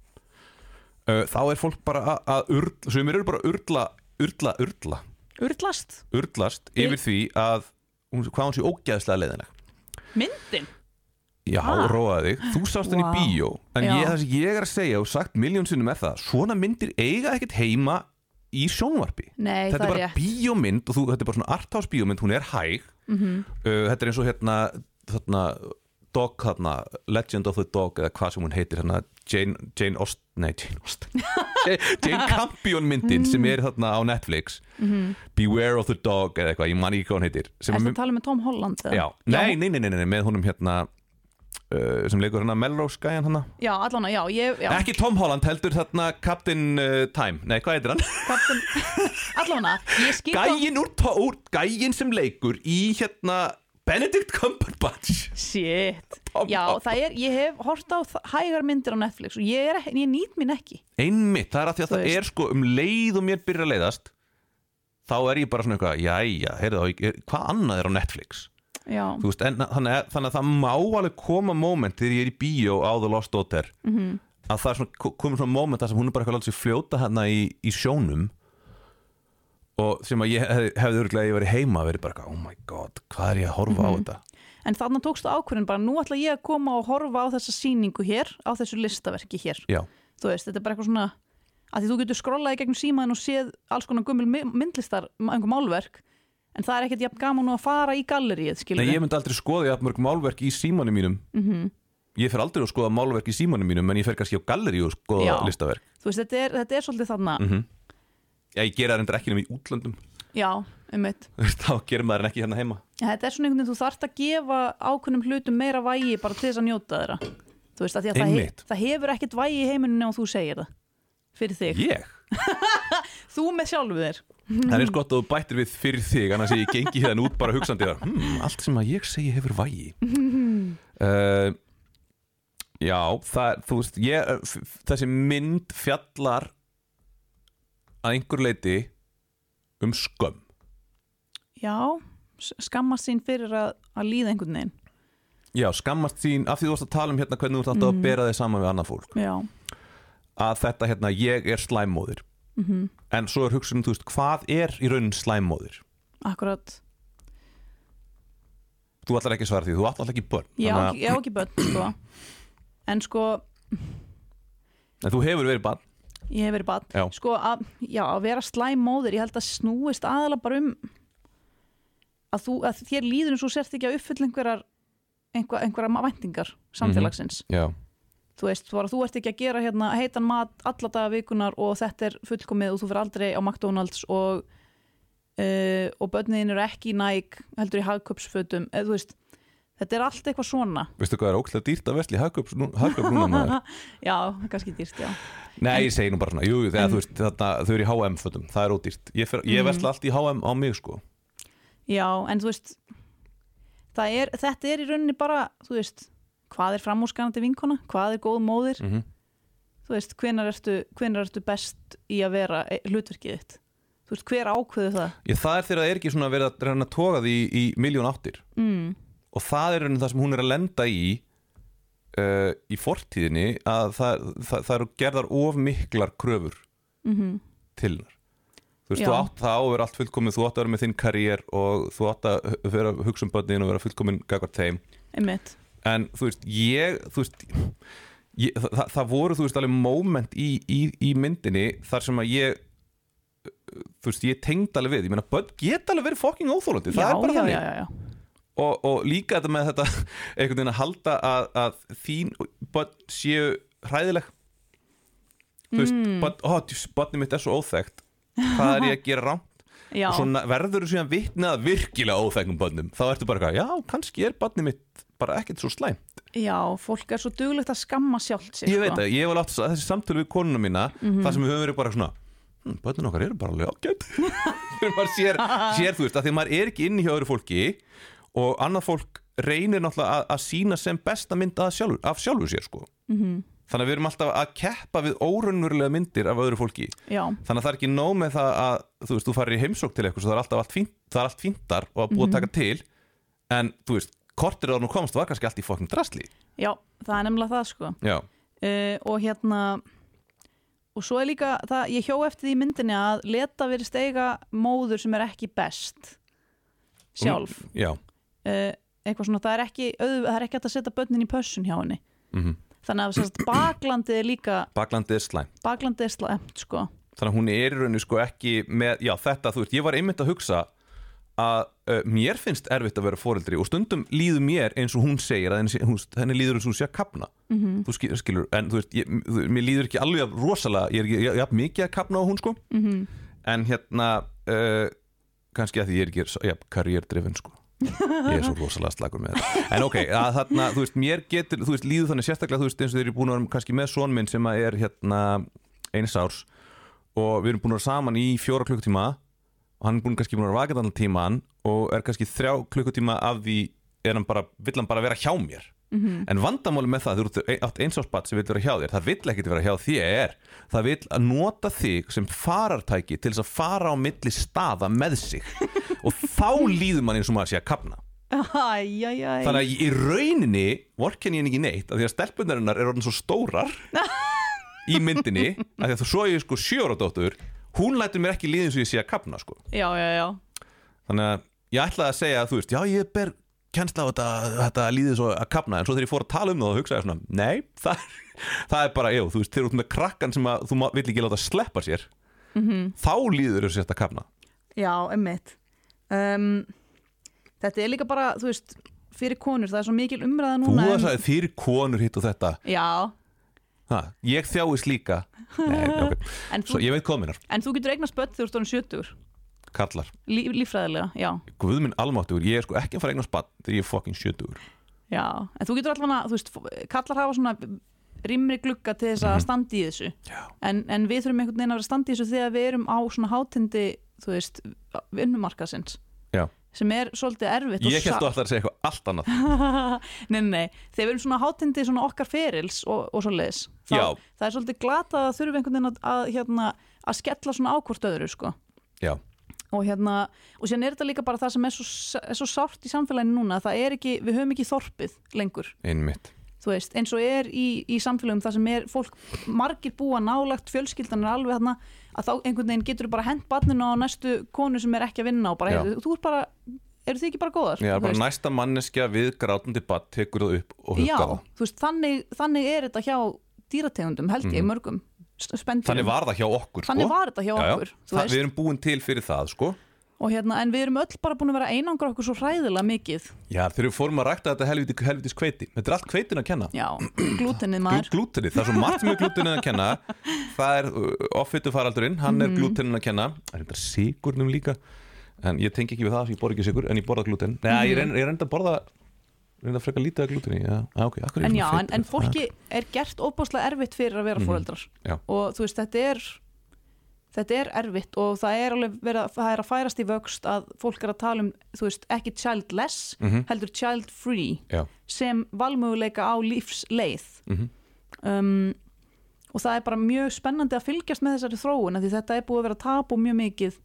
uh, þá er fólk bara að- að urla, sem eru bara urla, urla, urla, urlast Ég- yfir því að hún, hvað hún sé ógæðslega leiðileg myndin Já, Ha? róaði þú sást henni Vá. í bíó en Já. ég, það sem ég er að segja og sagt miljón sinnum er það, svona myndir eiga ekkert heima í sjónvarpi nei, þetta er bara bíómynd og þú, þetta er bara svona arthouse bíómynd, hún er hæg Mhm. uh, þetta er eins og hérna þarna, dog þarna Legend of the Dog eða hvað sem hún heitir hérna, Jane, Jane Austen nei, Jane Austen. [laughs] Jane Campion myndin sem er þarna á Netflix. Beware of the Dog eða eitthvað, ég man ekki hvað hún heitir sem Ertu að- tala með Tom Holland? já, nei, nei, nei, nei, nei, með honum hérna uh, sem leikur hérna Melrose Gæjan hana Já, allan að, já, ég, já, ekki Tom Holland heldur þarna Captain uh, Time, nei, hvað heitir hann? Captain, [laughs] allan að, Gæjin úr, úr gæjin sem leikur í hérna Benedict Cumberbatch shit, já, það er, ég hef hort á hægar myndir á Netflix og ég, er, ég nýt mín ekki. einmitt, það er að því að það veist. er sko um leið og mér byrja að leiðast þá er ég bara svona eitthvað, jæja, heyrðu þá hvað annað er á Netflix veist, en, þannig, að, þannig að það má alveg koma moment þegar ég er í bíó á The Lost Daughter -hmm. að það er svona, ko- komið svona moment þar sem hún er bara eitthvað látið sér fljóta hérna í, í sjónum og sem að ég hef, hefði örglega ég verið heima verið bara, oh my god, hvað er ég að horfa á þetta en þannig tókstu ákvörðin bara, nú ætla ég að koma og horfa á þessa sýningu hér, á þessu listaverki hér. Já, Þú veist, þetta er bara eitthvað svona, að því þú getur skrollaði gegnum símaðin og séð alls konar gummul my- myndlistar, einhver málverk, en það er ekkert jafn gaman að fara í galleríið, Nei, skilur ég myndi aldrei skoða jafn mörg málverk í símanum mínum Mhm. Ég fer aldrei að skoða málverk í símanum mínum en ég fer kannski á gallerí og skoða Já. listaverk Þú veist, þetta er, þetta er svolítið þarna, Mhm. Já, ég gera það reyndar ekki nema í útlöndum. Já, um mitt [laughs] Þá gerir maður en ekki hérna heima. Þetta er svona einhvern veginn, þú þarft að gefa ákveðnum hlutum meira vægi bara til þess að njóta þeirra. Þú veist, að að það, he Einmitt. það hefur ekkert vægi í heiminum nema þú segir það fyrir þig, Ég? [laughs] þú með sjálfu þér. Það er eins gott að þú bættir við fyrir þig annars ég gengi hérna út bara hugsandi hmm, allt sem að ég segi hefur vægi. Uh, [laughs] Já, það, þú veist ég, þessi mynd fjallar að einhver leiti um skömm. Já, skammast sín fyrir að, að líða einhvern veginn. Já, skammast þín, af því þú varst að tala um hérna hvernig þú ert alltaf að bera þig saman við annað fólk. Já, að þetta hérna, ég er slæmmóðir. Mm en svo er hugsunum, þú veist, hvað er í raunin slæmmóðir? akkurat Þú ætlar ekki svara því, þú ætlar ekki börn. Ég á þannig ekki, ekki börn sko. en sko, En þú hefur verið barn ég hef verið barn. Já. sko, að, já, að vera slæm móðir ég held að snúist aðalega bara um að, þú, að þér líður eins og sért ekki að uppfylla einhverjar einhver, einhverjar væntingar samfélagsins. Já, þú veist, þú, þú ert ekki að gera hérna heitan mat alla daga vikunar og þetta er fullkomið og þú fyrir aldrei á McDonalds og uh, og börnin eru ekki í næg heldur í hagköpsfötum eða þú veist, þetta er allt eitthvað svona. Veistu hvað er óklæða dýrt að vesli hagköp núna maður? [laughs] já, kannski dýrt, já. Nei, ég segi nú bara svona, jú, þegar En- þú veist þarna, þau eru í H&M fötum, það er ódýrt. Ég, fer, ég Mhm. vesla allt í H&M á mig sko. Já, en þú veist er, þetta er í rauninni bara þú veist, hvað er framúrskanandi vinkona? Hvað er góð móðir, mm -hmm. þú veist, hvenar ertu, hvenar ertu best í að vera eh, hlutverkið þitt? Þú veist, hver ákveður það? Ég, það er þegar það er ekki svona að reyna að toga því í, í miljón áttir. Mm. Og það er það sem hún er að lenda í uh, í fortíðinni að það, það, það eru gerðar of miklar kröfur Mm til hennar. Þú veist, Já. þú átt það að vera allt fullkomið þú átt að vera með þinn karriér og þú átt að vera hugsa um börnin og vera fullkomin gagvart þeim. Einmitt. En þú veist, ég þú veist ég, það, það, voru, þú veist, alveg moment í, í, í myndinni þar sem að ég þú veist, ég tengd alveg við, ég meina, börn geta alveg verið fucking óþólandi, það er bara þannig. já, já, já. Og, og líka þetta með þetta [laughs] einhvern veginn að halda að, að þín börn séu hræðileg þú veist, Mm. börn, ó, börnum mitt er svo óþekkt hvað er ég að gera rám [laughs] já. og svo verður þú síðan vitnað að virkilega óþekkum börnum, þá ertu bara eitthvað, já, kannski er börnum mitt bara ekkert svo slæm já, fólk er svo duglegt að skamma sjálft sig ég veit sko. það, ég hef alveg átt þessi samtölu við konuna mína Mhm. þar sem við höfum verið bara svona hm, börnun okkar eru bara alveg ágætt [laughs] þegar maður sér, sér þú veist að því að maður er ekki inni hjá öðru fólki og annað fólk reynir náttúrulega að, að sína sem besta mynd að sjálfur, af sjálfur sér sko. Mhm. þannig að við erum alltaf að keppa við óraunverulega myndir af öðru fólki. Já, þannig að það er ekki nóg með það að þú veist, þú farir í heimsók til eitthvað það er alltaf allt fínt, er allt fíntar og að búa að taka til. En þú veist, kortir á nú komst var kannski allt í fokkin drasli. Já, það er nefnilega það sko. Uh, og hérna og svo er líka það, ég hjó eftir því myndinni að leta verið steiga móður sem er ekki best sjálf. já, uh, eitthvað svona, það er ekki auð, það er ekki hægt að setja börnin í pössun hjá henni. Mm þannig að sérst, baklandið er líka baklandið er slæm baklandið er slæmt sko. Þannig að hún er í rauninu sko ekki með, já þetta þú veist, ég var einmitt að hugsa að uh, mér finnst erfitt að vera foreldri og stundum líður mér eins og hún segir að henni, hún, henni líður eins og hún sé að kapna mm þú skilur, skilur en þú veist, ég, þú, mér líður ekki alveg rosalega, ég er ekki ég, ég, mikið að kapna á hún sko. -hmm. en hérna uh, kannski að því ég er ekki karriérdrifin sko ég er svo rosalega slagur með þetta. En ok, þarna, þú veist, mér getur þú veist, líður þannig sérstaklega, þú veist, eins og þeir eru búin að vera kannski með son minn sem er hérna eins árs og við erum búin að vera saman í fjóra klukkutíma og hann er búin kannski búin að vera vakað annan tíman og er kannski þrjá klukkutíma af því er hann bara, vill hann bara vera hjá mér Mhm. en vandamáli með það, þú ert átt einsáspatt sem vill vera hjá þér, það vill ekkert vera hjá þér. Það vill að nota þig sem farartæki til þess að fara á milli staða með sig. [laughs] Og þá líður mann eins og maður sé að kapna Æjæjæj. Þannig að í rauninni vorkenni ég ekki neitt af því að stelpunarinnar er orðin svo stórar [laughs] í myndinni af því að þú svo ég sko sjóra dóttur hún lætur mér ekki líða eins og ég sé að kapna sko. Já, já, já. Þannig að ég ætlaði að segja að þú veist, já ég ber kennsla á þetta, þetta líði svo að kapna en svo þegar ég fór að tala um það og hugsa ég svona nei, [laughs] það, það er bara, já, þú veist þegar þú ert með krakkan sem að þú vill ekki láta sleppa sér mm þá líður þessu sérst að kapna Já, emmitt um, Þetta er líka bara, þú veist fyrir konur, það er svo mikil umræða þú núna það um- sagði fyrir konur hitt og þetta. Já, ha, ég þjáist líka. Nei, ok, [laughs] en, svo þú, ég veit kominar en þú getur eignast börn þegar þú ert orðin 70 Kallar, Lí, líffræðilega, já, guð minn almáttugur Ég er sko ekki að fara eignar spann þegar ég er fucking sjötugur. Já en þú getur allavega, þú veist, kallar hafa svona rýmri glugga til þess að Mhm. standa í þessu. En, en við þurfum einhvern veginn að vera að standa í þessu þegar við erum á svona hátindi þú veist, vinnumarkasins Já. sem er svolítið erfitt ég held sa- þú alltaf að segja eitthvað allt annað. [laughs] Nei, nei, þegar við erum svona hátindi svona okkar ferils og, og svo leiðis það er svolítið glata að þurfum einhvern veginn að, að, hérna, að skella svona ákvort öðru sko. Já, og hérna, og síðan er þetta líka bara það sem er svo, er svo sárt í samfélaginu núna það er ekki, við höfum ekki þorpið lengur einmitt þú veist, eins og er í, í samfélagum það sem er fólk, margir búa nálagt fjölskyldan er alveg þarna að þá einhvern veginn getur bara hent barninu á næstu konu sem er ekki að vinna og bara, Já. heyrðu, þú er bara eru þið ekki bara góðar? Þú bara veist? næsta manneskja við grátandi bad tekur það upp og Já, huggar það þú veist, þannig, þannig er þetta hjá dýrategundum, held ég, mörgum spendur. Mhm. Þannig var það hjá okkur Þannig sko. var þetta hjá Já, já. okkur, þú Það, veist. Við erum búin til fyrir það sko. og hérna, en við erum öll bara búin að vera einangra okkur svo hræðilega mikið Já, þegar við fórum að rækta þetta helviti, helvitis kveiti Þetta er allt kveitin að kenna já, glútenið Glú, maður Glútenið, það er svo margt með glútenið að kenna Það er offitu faraldurinn Hann Mhm. er glútenið að kenna Það er þetta sigurnum líka En ég tengi ekki við það, ég borða ekki sigur En ég borða glúten Nei, ég reynd reynd að borða Reynd að freka lítið að glútenið Já, ah, ok, akkur er en já, en, en fólki er gert óbúslega erfitt fyrir að vera fóreldrar Mhm. Já. og þú veist, þetta er þetta er erfitt og það er alveg verið, að- það er að færast í vöxt að fólk er að tala um, þú veist, ekki childless Mhm. heldur child free Já, sem valmöguleika á lífsleið Mhm. um, og það er bara mjög spennandi að fylgjast með þessari þróun af því þetta er búið að vera tapu mjög mikið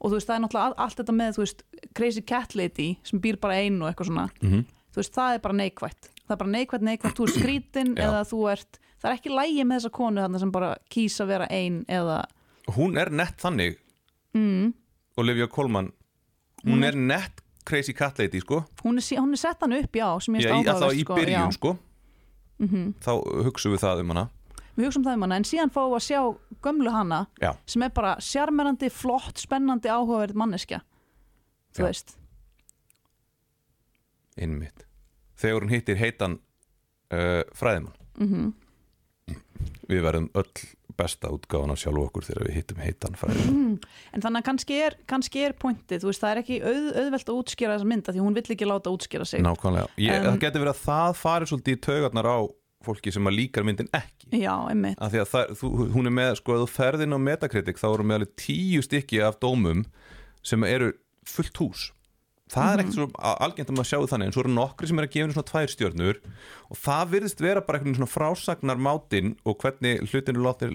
og þú veist, það er náttúrulega all- allt þetta með þú veist, crazy cat lady sem býr bara einu og eitthvað svona Mhm. Þú veist, það er bara neikvætt. Það er bara neikvætt, neikvætt, þú er [clears throat] skrítin eða þú ert, það er ekki lægi með þessa konu þarna sem bara kýsa að vera ein eða, hún er nett þannig. Mm, Olivia Colman Hún er nett crazy cat lady, sko. Hún, er, hún er sett hann upp, já, sem ég finnst alltaf áhugavert, í byrjun, já. sko. Þá hugsum við það um hana. Við hugsaum það um hana, en síðan fáum við að sjá gömlu hana Já, sem er bara sjarmerandi, flott, spennandi áhugaverð manneskja. Þú Já. veist einmitt. Þegar hún hittir heitan uh, fræðimann. Mm Við verðum öll besta útgáfan af sjálf okkur þegar við hittum heitan fræðimann. En þannig að kannski er, kannski er pointið, þú veist, það er ekki auð, auðvelt að útskýra þessa mynda því hún vill ekki láta útskýra sig. Nákvæmlega. Ég, En- Það getur verið að það farið svolítið í taugarnar á fólki sem að líkar myndin ekki. Já, einmitt, af því að það, þú, hún er með, sko, ef þú ferðin á Metacritic þá eru með alveg tíu stykki af dómum sem eru fullt hús það er ekkert svo a- algengt að maður sjáu þannig en svo eru nokkri sem er að gefa henni svona tvær stjörnur og það virðist vera bara einhvern svona frásagnar mátin og hvernig hlutinu lóttir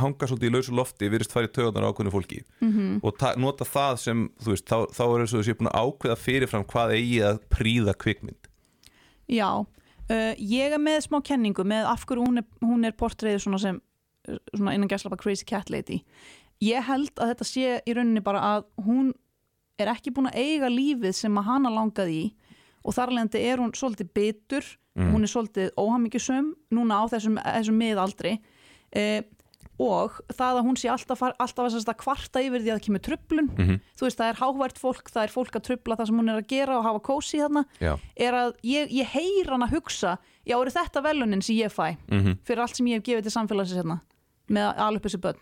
hanga svolítið í lausu lofti virðist farið töðunar ákveðinu fólki. -hmm. og ta- nota það sem, þú veist, þá, þá er þess að þessi búin að ákveða fyrirfram hvað eigi að príða kvikmynd. Já uh, ég er með smá kenningu með af hverju hún er, hún er portreiðu svona sem svona innan gæslapa crazy cat lady. Ég held að þetta sé í rauninni bara að hún er ekki búin að eiga lífið sem að hana langaði í og þar alvegandi er hún svolítið bitur hún er svolítið óhamingjusum núna á þessum, þessum miðaldri eh, og það að hún sé alltaf, alltaf að, kvarta yfir því að það kemur trublun Mhm. þú veist það er hávært fólk, það er fólk að trubla það sem hún er að gera og hafa kósi þarna. Já, er að ég, ég heyr hann að hugsa já eru þetta velunin sem ég fæ mm fyrir allt sem ég hef gefið til samfélagsins hérna með upp þessi börn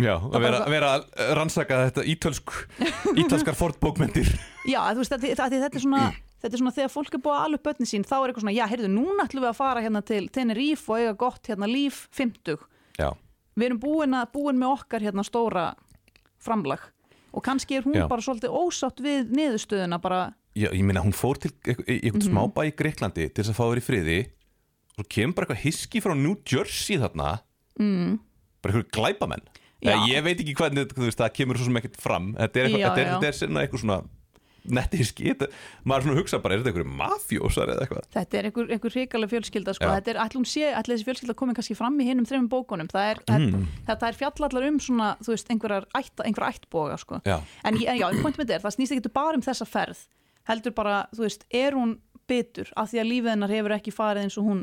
Já, að vera, bara- vera að rannsaka þetta ítölsk, [laughs] ítalskar fornbókmyndir Já, þú veist, að, að þetta er svona þetta er svona þegar fólk er búið að ala upp börnin sín þá er eitthvað svona, já, heyrðu, núna ætlum við að fara hérna til Tenerife og eiga gott hérna líf 50. Já, Við erum búin, að, búin með okkar hérna stóra framlag og kannski er hún Já. bara svolítið ósátt við niðurstöðuna bara, Já, ég meina hún fór til einhver- í einhvern Mhm. smábæ í Greiklandi til þess að fá í friði og kemur bara eitthvað hiski frá New Jersey þarna mm. bara eitthvað glæpamenn Eða, ég veit ekki hvernig veist, það kemur svo sem ekkert fram. Þetta er, eitthvað, Já, þetta er, þetta er svona eitthvað svona þetta, maður svona hugsa bara, er þetta eitthvað mafjósar eða eitthvað? Þetta er einhver, einhver hrikaleg fjölskylda sko. Þetta er, hún sé, ætlum þessi fjölskylda komin kannski fram í hinum þreimum bókunum. Það er, mm. þetta er fjallallar um svona, þú veist, einhverjar ætt, einhver ættboga sko. Já, en, en já, point með þetta er, það snýst ekki bara um þessa ferð heldur bara, þú veist, er hún bitur af því að lífið hennar hefur ekki farið eins og hún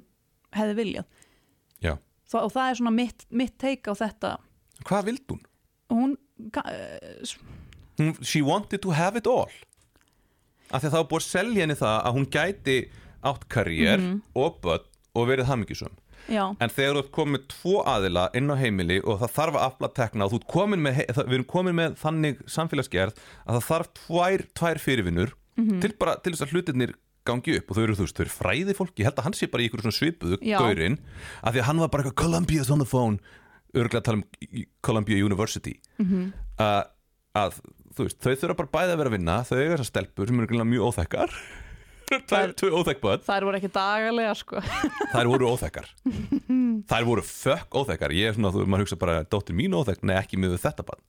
hefði viljað? Þa, og það er svona mitt, mitt teika á þetta Hvað vild hún? hún hún? She wanted to have it all af því að það var búið að selja henni það að hún gæti átt karriér Mhm. og börn og verið hamingjusum já, en þegar þú ert komin með tvo aðila inn á heimili og það þarf að afla tekna og með, það- við erum komin með þannig samfélagsgerð að það þarf tvær, tvær fyrirvinnur Mhm. til bara til þess að hlutirnir gangi upp og þau eru þú veist, þau eru fræði fólk ég held að hann sé bara í ykkur svona svipuðu Já. gaurinn af því að hann var bara eitthvað Columbia's on the phone örgulega að tala um Columbia University. Mhm. að, að þú veist, þau þurfa bara bæði að vera að vinna þau eiga þessar stelpur sem eru mjög óþekkar. [laughs] Börn. þær voru ekki dagalega sko. [laughs] Þær voru óþekkar. [laughs] Þær voru fökk óþekkar. Ég er svona, þú, maður hugsa bara, dóttir mín óþekk. Nei, ekki með þetta barn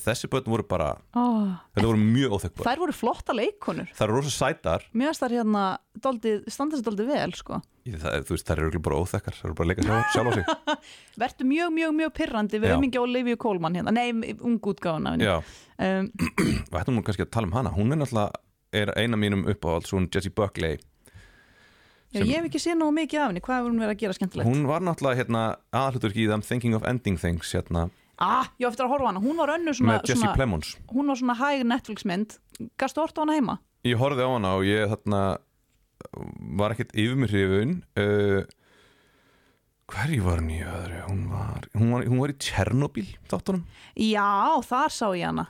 þessi börn voru bara, oh. þetta voru mjög óþekk börn. þær voru flotta leikonur þær eru rosa sætar. Finnst þær hérna daldið, standa sér daldið vel sko. Það, þú veist, þær eru bara óþekkar. Þær eru bara að leika sjálf, sjálf á sig. [laughs] Verður mjög, mjög, mjög pirrandi. Við á Olivia Colman hérna, nei, ung útgáfuna já, um, [clears throat] ættum nú kannski að tala um hana. Hún er náttúrulega, er eina mínum uppáhalds. Hún Jessie Buckley. Já, ég hef ekki séð nógu mikið af henni, hvað hefur hún verið að gera skemmtilegt? Hún var náttúrulega hérna, aðhlutur í them Thinking of Ending Things hérna, ah, ég á eftir að horfa hana, hún var önnur svona, með svona Plemons. hún var svona hæg Netflix mynd. Gastu horta á hana heima? ég horfði á hana og ég þarna var ekkert yfir mér hrifun uh, hverju var hann í öðru? Hún var, hún var, hún var í Tjernobyl þáttunum. Já, þar sá ég hana.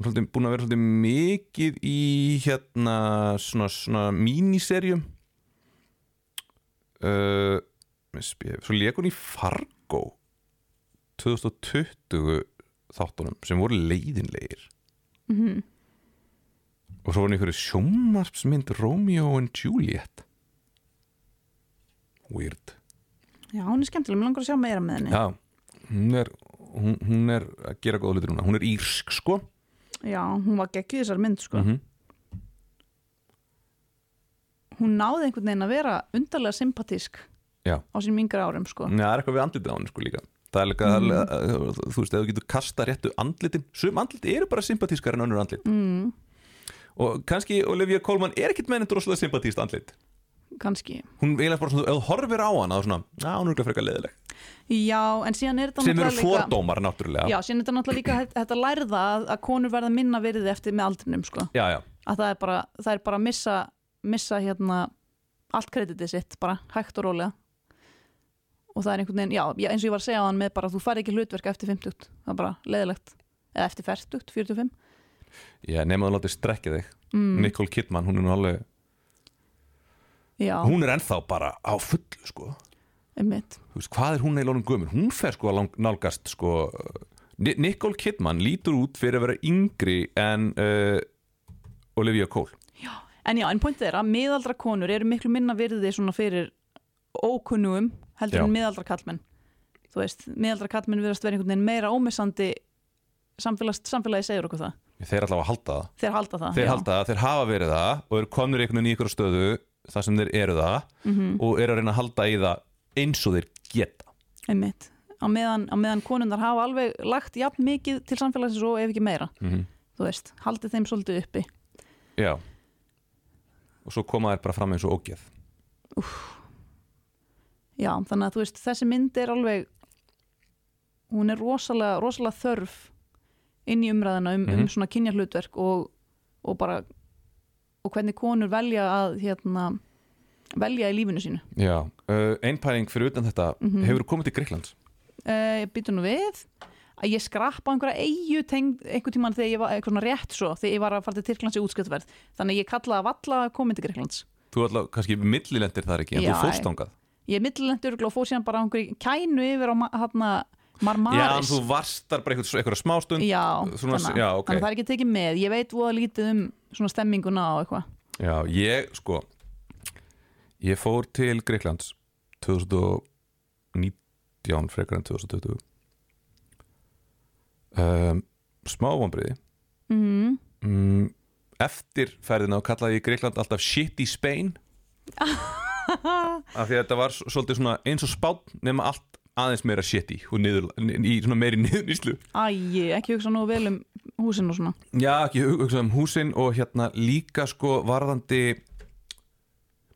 Hún er búin að vera svolítið mikið í hérna svona, svona míniserjum. Uh, svo leik hún í Fargo 2020 þáttunum sem voru leiðinlegir. Mm og svo var einhverju sjónvarpsmynd Romeo and Juliet. Weird. Já, hún er skemmtileg, mér langar að sjá meira með henni. Já, hún er hún, hún er að gera góða hlutir núna. Hún er írsk sko. Já, hún var geggið þessar mynd sko. Mm hún náði einhvern veginn að vera undarlega sympatísk Já. á sínum yngra árum sko. Það er eitthvað við andlitið á henni sko líka það er líka, Mm. mm. þú veist, ef þú getur kasta réttu andlitin, sum andliti eru bara sympatískar en önnur andlit mm, og kannski Olivia Colman er ekkit með henni droslega sympatíst andlit kannski hún eiginlega bara svona, ef þú horfir á hana þá svona, já, hún er ekki frekar leðileg já, en síðan er þetta sem eru fordómar náttúrulega Já, síðan er þetta náttúrulega líka þetta- lærða að, að konur verða minna virði eftir með aldrinum sko. já, já. að það er bara, það er bara að missa, missa hérna allt kreditið sitt bara hægt og rólega og það er einhvern veginn, já, já eins og ég var að segja á hann með bara þú fær ekki hlutverk eftir 50 það er bara leðilegt, eða eftir 40 45 já nema þú látið strekkja þig. Mm, Nicole Kidman, hún er nú alveg Já, hún er ennþá bara á fullu sko. Veist, hvað er hún eiginlega orðin gömur? Hún fer sko að nálgast sko Ni- Nicole Kidman lítur út fyrir að vera yngri en uh, Olivia Cole. En já, en pointið er að miðaldra konur eru miklu minna virði svona fyrir ókunnugum heldur Já. en miðaldra kallmenn þú veist, miðaldra kallmenn virðast vera einhvern veginn meira ómissandi samfélags, samfélagi segur okkur það. Þeir allavega halda það. Þeir halda það Þeir halda það, þeir hafa verið það og eru komnir einhvern veginn í ykkur stöðu þar sem þeir eru það Mhm, og eru að reyna að halda í það eins og þeir geta. Einmitt. Á meðan, á meðan konundar hafa alveg lagt jafn mikið til samfélagsins og ef ekki meira. Mm þú veist, haldið þeim svolítið uppi. Já. Og svo koma þær bara fram eins og ógeð já, þannig að þú veist, þessi mynd er alveg hún er rosalega, rosalega þörf inn í umræðina um, um Mhm. svona kynja hlutverk og, og bara og hvernig konur velja að hérna, velja í lífinu sínu. Já, uh, einpæling fyrir utan þetta. Mhm. hefur komið til Greiklands uh, býtu nú við að ég skrappa einhverja eigu tengd einhver tíman þegar ég var eitthvað svona rétt svo þegar ég var að fara til Tyrklands í útskjöldverð þannig að ég kallaði að valla komin til Greiklands Þú ætla kannski millilendir þar ekki en Já, þú fórst þangað ég millilendur og fór síðan bara á einhverju kænu yfir á hérna Já, Marmaris þú varst þar bara einhver, einhver smástund Já, Svona- þannig, já, ok. þannig að það er ekki tekið með. Ég veit voða lítið um svona stemminguna og eitthvað. Já, ég sko ég fór til Greiklands 2019 frekar en 2020 um, smá vonbriði mm. mm, eftir ferðina kallaði ég Greikland alltaf shit í Spain [laughs] [laughs] af því að þetta var svolítið svona eins og spátt nema allt aðeins meira shitty og niður, í svona meiri [laughs] niðurníslu Æ, ekki hugsa nú vel um húsin og svona. Já, ekki hug- hugsa um húsin og hérna líka sko varðandi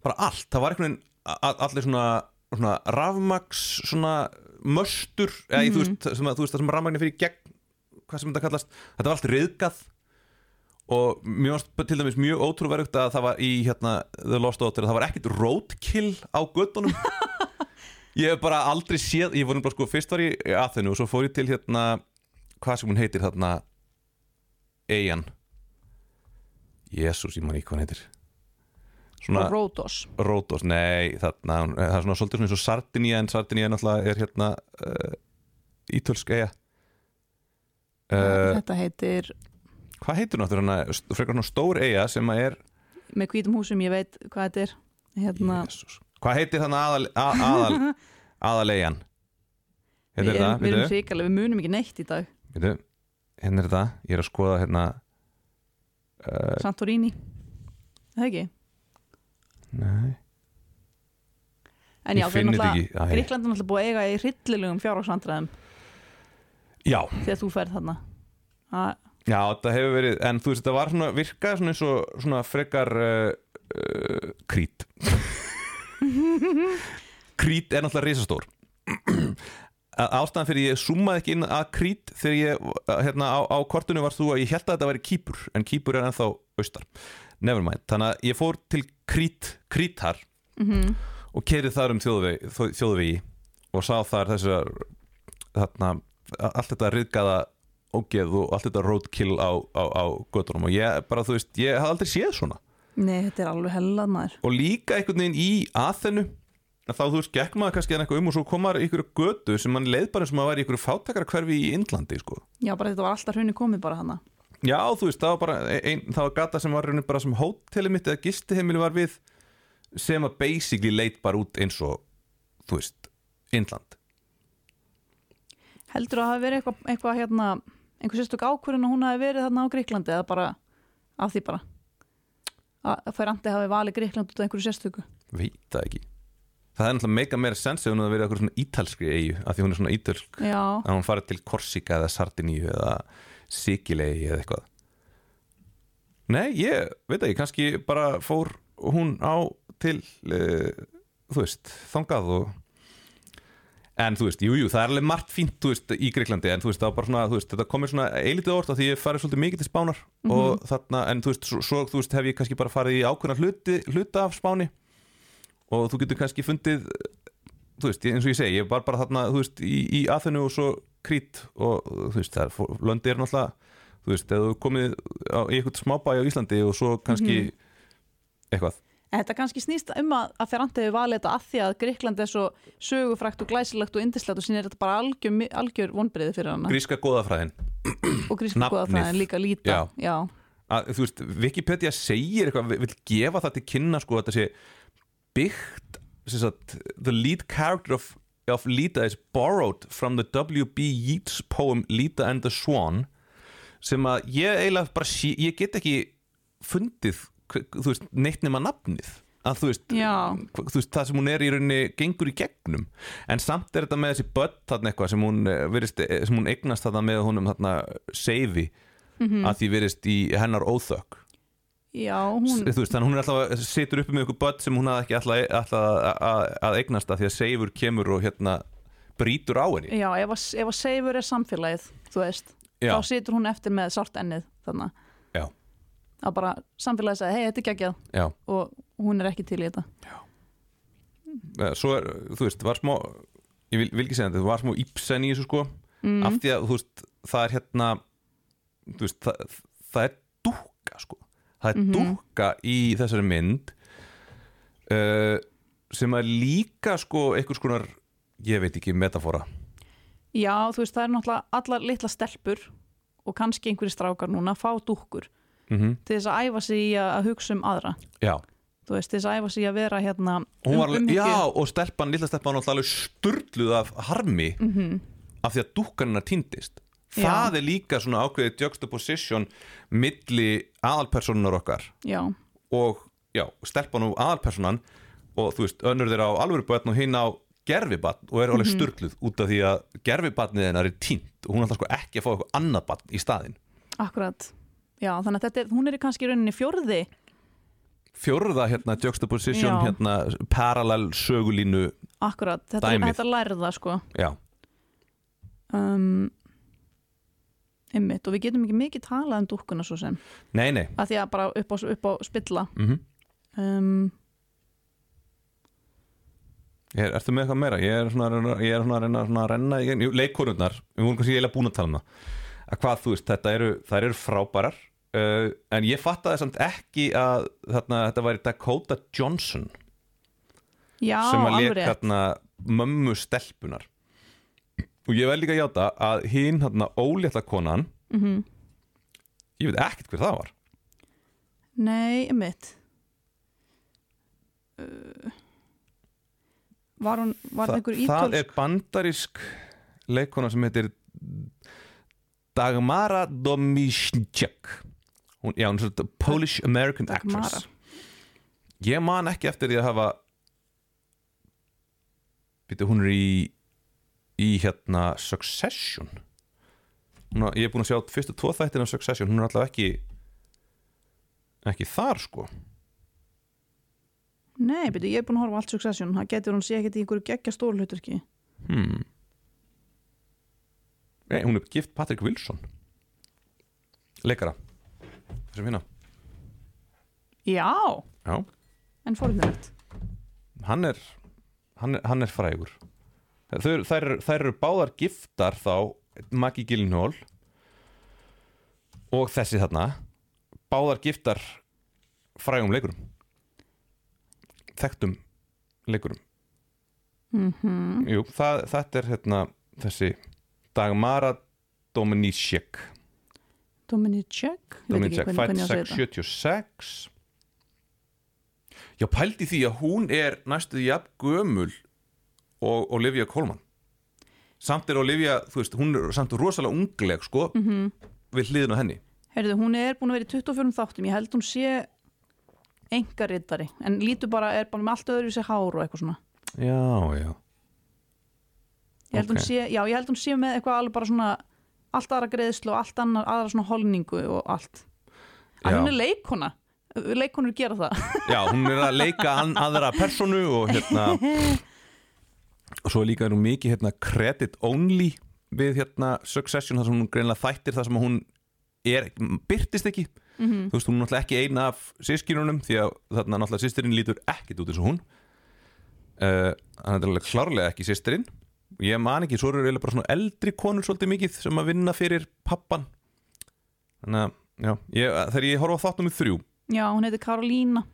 bara allt, það var einhvern veginn allir svona, svona rafmaks svona möstur eða sem, að- þú veist það sem rafmagni fyrir gegn hvað sem þetta kallast, þetta var allt riðgað og mér varst til dæmis mjög ótrúverjugt að það var í hérna The Lost Daughter að það var ekkit roadkill á göttunum [laughs] Ég hef bara aldrei séð Ég voru bara sko, fyrst var ég í Aþenu og svo fór ég til hérna Hvað sem hún heitir þarna Eyjan. Jésús, ég man ekki hvað hún heitir. Svona og Ródos Rótos, nei þarna, Það er svona svolítið svona eins og Sardinia En Sardinia náttúrulega er hérna uh, Ítölsk eyja. Uh, þetta heitir Hvað heitir náttúrulega frekar svona stór eyja sem að er með hvítum húsum, ég veit hvað þetta er. Hérna. Hvað heitir þannig aðal, að, aðal [laughs] aðalegjan? við Hérna er það, við erum hrikalega, við munum ekki neitt í dag. Veitu, hérna er það, ég er að skoða hérna uh, Santorini, það ekki? Nei, en já, er. Gríkland er náttúrulega búið að eiga í hryllilegum fjárhagsvandræðum Já, þegar þú ferð þarna. Að, já, þetta hefur verið en þú veist, þetta var svona, virkaði svona eins og svona frekar uh, uh, krít. [laughs] Krít er náttúrulega risastór. Ástæðan fyrir ég summaði ekki inn að krít þegar ég, hérna, á, á kortinu var þú að ég held að þetta væri kýpur en kýpur er ennþá austar. Nevermind, þannig að ég fór til krít, krítar mm og kerið þar um þjóðvegi, þjóðvegi og sá þar þessar þarna, allt þetta riðgaða ógeð og allt þetta roadkill á, á, á göttunum og ég bara, þú veist, ég hafði aldrei séð svona. Nei, þetta er alveg hellað maður. Og líka einhvern veginn í aðþennu þá þú veist, gekk maður kannski eitthvað um og svo komar ykkur götu sem mann leið bara sem að væri ykkur fátakara hverfi í Indlandi, sko. Já, bara þetta var alltaf hrunni komið bara hana Já, þú veist, það var bara ein, það var gata sem var raunin bara sem hótelið mitt eða gistiheimili var við sem að basically leit bara út eins og þú veist, Indland. Heldur að það hafi verið eitthvað, eitthvað hérna, einhver sérstök ákvörðin að hún hafi verið þarna á Gríklandi eða bara af því bara? Að Ferrandi hafi valið Gríkland út af einhverju sérstöku? Veit það ekki. Það er náttúrulega meika meira sens ef hún hefði verið eitthvað svona ítalskri eigu af því hún er svona ítölsk. Já, að hún farið til Korsika eða Sardiníu eða Sikilei eða eitthvað. Nei, ég veit ekki, kannski bara fór hún á til uh, þú veist, þangað og en þú veist, jú, jú, það er alveg margt fínt veist, í Greiklandi, en þú veist, það var bara svona veist, þetta komið svona eilítið orð af því ég farið svolítið mikið til Spánar og þarna, en þú veist, svo, svo þú veist, hef ég kannski bara farið í ákveðna hluti, hluta af Spáni og þú getur kannski fundið þú veist, eins og ég segi, ég var bara þarna þú veist, í, í Aþenu og svo Krít og þú veist, það er, löndi er náttúrulega þú veist, eða þú komið á, í eitthvað smábæ á Íslandi og svo kannski eitthvað En þetta kannski snýst um að, að Ferrandi hefur valið þetta að því að Gríkland er svo sögufrækt og glæsilegt og indislegt og sín er þetta bara algjör, algjör vonbreiði fyrir hana gríska góðafræðin og grísku nafnið. góðafræðin líka líta Já. Já. að, þú veist, Wikipedia segir eitthvað, vil gefa það til kynna sko, að þetta sé byggt sagt, the lead character of, of Lita is borrowed from the W.B. Yeats poem Lita and the Swan sem að ég eiginlega bara ég get ekki fundið, þú veist, neitt nema nafnið að þú veist, þú veist, það sem hún er í rauninni gengur í gegnum, en samt er þetta með þessi börn þarna eitthvað sem hún eh, virðist, eh, sem hún eignast þarna með honum þarna seifi, Mhm. að því virðist í hennar óþökk Já, hún, veist, þannig hún er alltaf situr uppi með ykkur börn sem hún hafði ekki alltaf, alltaf að, að, að eignast það því að seifur kemur og hérna brýtur á henni já ef, að, ef að seifur er samfélagið, þú veist Já. þá situr hún eftir með sárt ennið þannig. Að bara samfélagið sagði, hei, þetta er geggjað. Já, og hún er ekki til í þetta. Eh, svo er, þú veist, var smá ég vil, vil ekki segja þetta, það var smá ípsen í þessu sko. Mm. af því að, þú veist, það er hérna þú veist, það, það er dúkka sko, það er Mhm. dúkka í þessari mynd uh, sem er líka sko einhvers konar, ég veit ekki, metafóra Já, þú veist, það er náttúrulega allar litla stelpur og kannski einhverjir strákar núna fá dúkkur mm til þess að æfa sig í að, hugsa um aðra Já, þú veist, þess að æfa sig að vera hérna hún var umhyggju. já, og stelpan, lilla stelpan var alveg sturluð af harmi Mhm. af því að dúkkan hennar týndist Já. það er líka svona ákveðið juxtaposition milli aðalpersonunar okkar Já, og já, stelpan og aðalpersonan og þú veist, önnur þeirra á alvöru börn og hinn á gerfibatn og er alveg Mhm. sturluð út af því að gerfibatnið hennar er týnt og hún alltaf sko ekki að fá eitthvað annað batn í staðinn akkurat Já, þannig að þetta er, hún er kannski í rauninni fjórði. Fjórða hérna juxtaposition hérna parallel sögulínu akkurat, þetta, þetta lærða sko. Já, um, einmitt, og við getum ekki mikið talað um dúkkuna svo sem, nei nei. Að því að bara upp á, upp á spilla. Mm um, Er, ertu með eitthvað meira? Ég er svona, ég er svona að reyna svona að renna í Leikkonurnar, við vorum kannski eiginlega búin að tala um það að hvað þú veist, þetta eru, eru frábærar uh, en ég fattaði samt ekki að þarna, þetta væri Dakota Johnson Já, sem að hérna mömmu stelpunar og ég vel líka að játa að hinn ólétta konan mm ég veit ekkert hver það var. Nei, mitt uh, Var hún Var það einhver það ítölsk? er bandarísk leikona sem heitir Dagmara Domishchek hún, já, hún er svona Polish American Dagmara. actress. Ég man ekki eftir því að hafa býtu hún er í í hérna Succession. Hún, ég er búin að sjá fyrstu tvo þættina af Succession. Hún er alltaf ekki ekki þar sko. Nei, byrju, ég er búin að horfa allt Succession. Það getur hún sé ekkert í einhverju geggja stóru hluturki hmm. Nei, hún er gift Patrick Wilson. Leikara. Þessum hérna Já, Já, en fórhundilegt hann er hann er, hann er frægur. Þær, þær, þær eru báðar giftar þá Maggie Gyllenhaal og þessi þarna báðar giftar frægum leikurum. Þekktum leikurum. Mm Jú, það, þetta er hérna þessi Dagmara ekki Dominicek, hvernig, fætt hvernig ég á að segja þetta 676 Já, pældi því að hún er næstuð jafn gömul og Olivia Colman. Samt er Olivia, þú veist, hún er samt rosalega ungleg, sko Mhm. við hliðin á henni. Heyrðu, hún er búin að vera í 24 þáttum. Ég held hún sé engarittari En lítur bara, er bara með allt öðru sér hár og eitthvað svona. Já, já Ég held Ok. hún sé, já, ég held hún sé með eitthvað alveg bara svona Allt aðra greiðslu og allt annar, aðra svona holningu og allt. En hún er leikona Leikonur gera það [laughs] Já, hún er að leika an, aðra personu og hérna og svo líka er hún mikið hérna credit only við hérna Succession þar sem hún greinlega þættir þar sem hún er, byrtist ekki Mhm. þú veist, hún er náttúrulega ekki eina af sískinunum því að þarna náttúrulega sýstirinn lítur ekkit út eins og hún uh, hann er alveg klárlega ekki sýstirinn ég man ekki, svo eru eiginlega bara svona eldri konur svolítið mikið sem að vinna fyrir pappan. Þannig að, já, ég, þegar ég horfa á þáttum í þrjú. Já, hún heitir Karolína.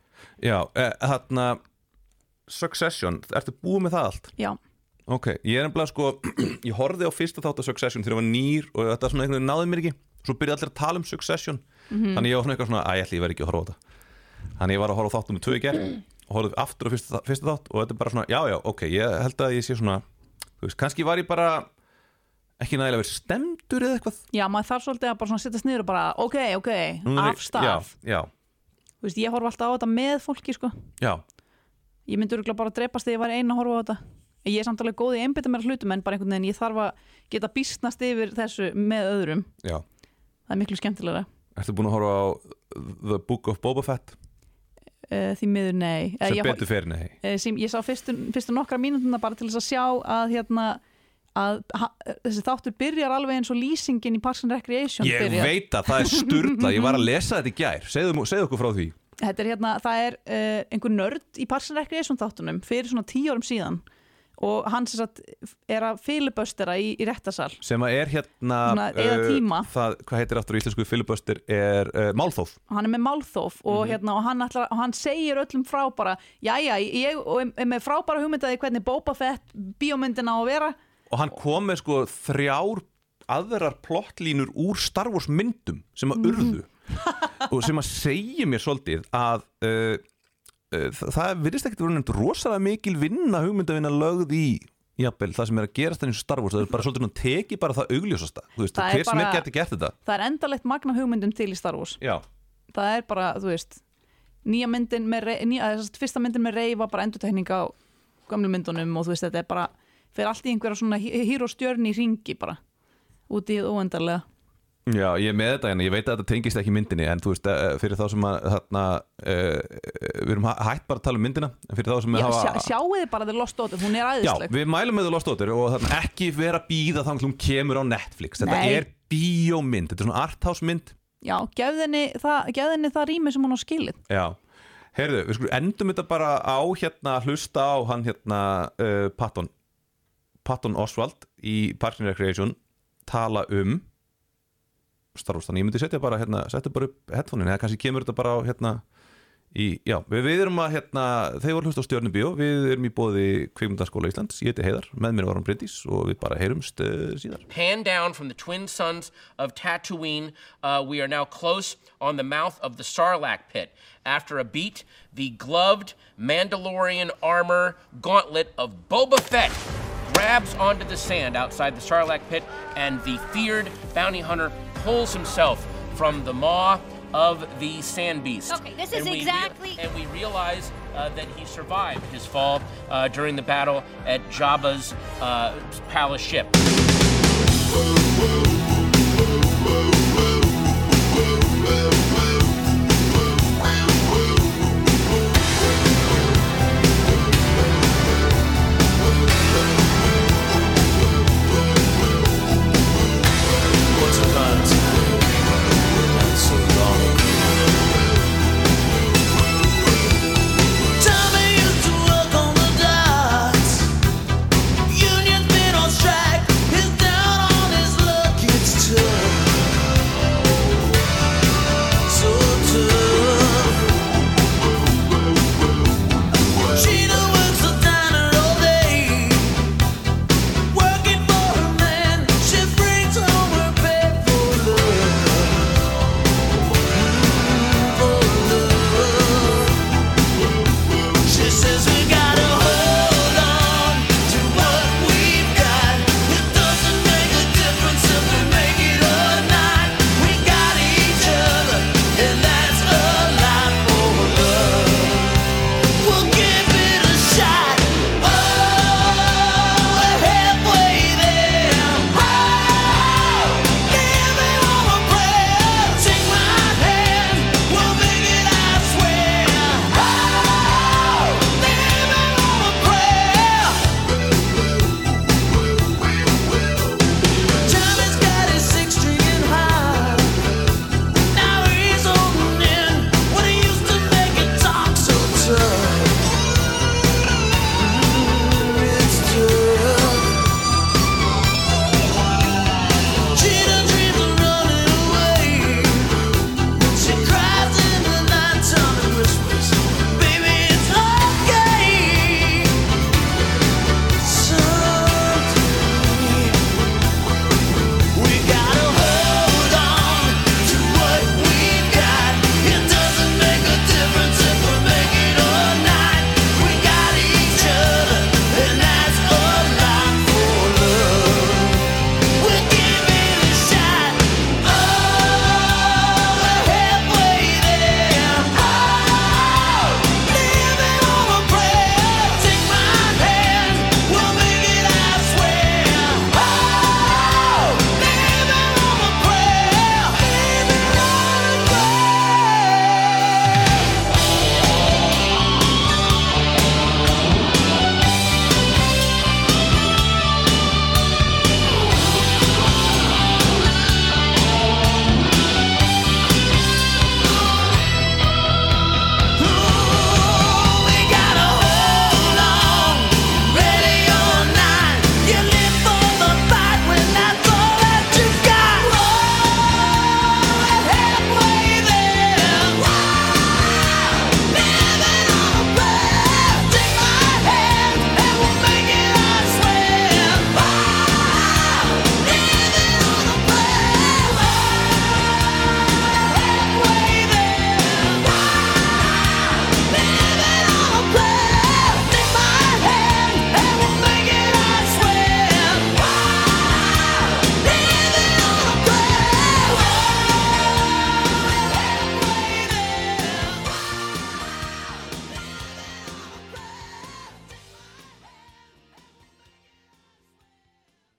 Já, eh, þarna Succession, ertu búið með það allt? Já, Ok, ég er nefnilega sko [clears throat] ég horfði á fyrsta þátt af Succession þegar ég var nýr og þetta svona einhvern veginn náði mér ekki. Svo byrjaði allir að tala um Succession. Þannig ég var svona eitthvað svona, æ, ætli ég verð ekki að horfa á þetta. Þannig ég var að horfa á þáttum með tvö í gerð og horfði aftur á fyrsta, fyrsta þátt og þetta er bara svona, já, já, ok, ég held að ég sé svona veist, kannski var ég bara ekki nægilega verið stemdur eða eitthvað. Já, maður þarf svolítið að bara sittast niður og bara Ok, ok, er ég- af stað. Já, já, Þú veist, ég horfa alltaf á þetta með fólki sko. Já, Ég myndi örgulega bara að drepast þegar ég væri einn að horfa á þetta. Ég er samt alveg góð í einbytta mér hlutum en bara einhvern veginn ég þarf að geta býstnast yfir þessu með öðrum. Já. Það er miklu skemmtilega Ertu búin að horfa á The Book of Boba Fett? Uh, Því miður nei. Uh, Sem ég, betur fyrir nei. Uh, sem, ég sá fyrstu, fyrstu nokkra mínútuna bara til þess að sjá að hérna að ha, þessi þáttur byrjar alveg eins og lýsingin í Parks and Recreation Ég byrjar. veit að það er sturla, ég var að [laughs] lesa þetta í gær. Segðu, segðu okkur frá því. Er hérna, það er uh, einhver nörd í Parks and Recreation þáttunum fyrir svona tíu árum síðan og hann sem sagt er að filiböstera í, í réttasal sem að er hérna Svona, eyða tíma. það, Hvað heitir aftur á íslensku filibuster er uh, Málþóf hann er með málþóf og, Mhm. hérna, og, hann ætlar, og hann segir öllum frá bara jæja, ég og er með frábæra hugmyndaði hvernig Boba Fett bíómyndina á að vera og hann kom með sko þrjár aðrar plottlínur úr Star Wars myndum sem Mhm. að urðu [laughs] og sem að segja mér svolítið að uh, uh, það, það virðist ekkert verið nefnt rosalega mikil vinna hugmyndavinna lögð í jafnvel, það sem er að gerast þannig Star Wars. Það er bara svolítið að teki bara það augljósasta. Þú veist, er hver sem er gert þetta. það er endalegt magna hugmyndum til í Star Wars. Já, það er bara, þú veist nýja myndin með, nýja, fyrsta myndin með Rey var bara endurtekning á gömlu myndunum og þú veist, þetta er bara fyrir allt í einhverja svona hýróstjörni í ringi bara, út í það óendarlega Já, ég er með þetta en ég veit að þetta tengist ekki myndinni en þú veist, eh, fyrir þá sem að þarna, uh, við erum hæ- hætt bara að tala um myndina en fyrir þá sem Já, hafa sjá, sjáu þið bara The Lost Daughter, hún er Já, æðisleg. við mælum með The Lost Daughter og þarna ekki vera býða þannig hún kemur á Netflix. Þetta Nei. er bíómynd, þetta er svona arthouse mynd. Já, gefð henni það, það rými sem hún á skilið. Já, Heyrðu, við skulum endum þetta bara á hérna hlusta á hann hérna uh, Patton Patton Oswald í Parks and Recreation tala um Star Wars, þannig ég myndi setja bara hérna, setja bara upp headphone-in, eða kannski kemur þetta bara á hérna í, já, við, við erum að hérna, þeir voru hlusta á Stjörnubíó við erum í bóði Kvikmyndaskóla Íslands ég heiti Heiðar, með mér var hann Bryndís og við bara heyrumst uh, síðar Pan down from the twin sons of Tatooine. Uh, we are now close on the mouth of the Sarlacc pit. After a beat, the gloved Mandalorian armor gauntlet of Boba Fett grabs onto the sand outside the Sarlacc pit, and the feared bounty hunter pulls himself from the maw of the sand beast. Okay, this is And we rea- and we realize uh, that he survived his fall uh, during the battle at Jabba's uh, palace ship.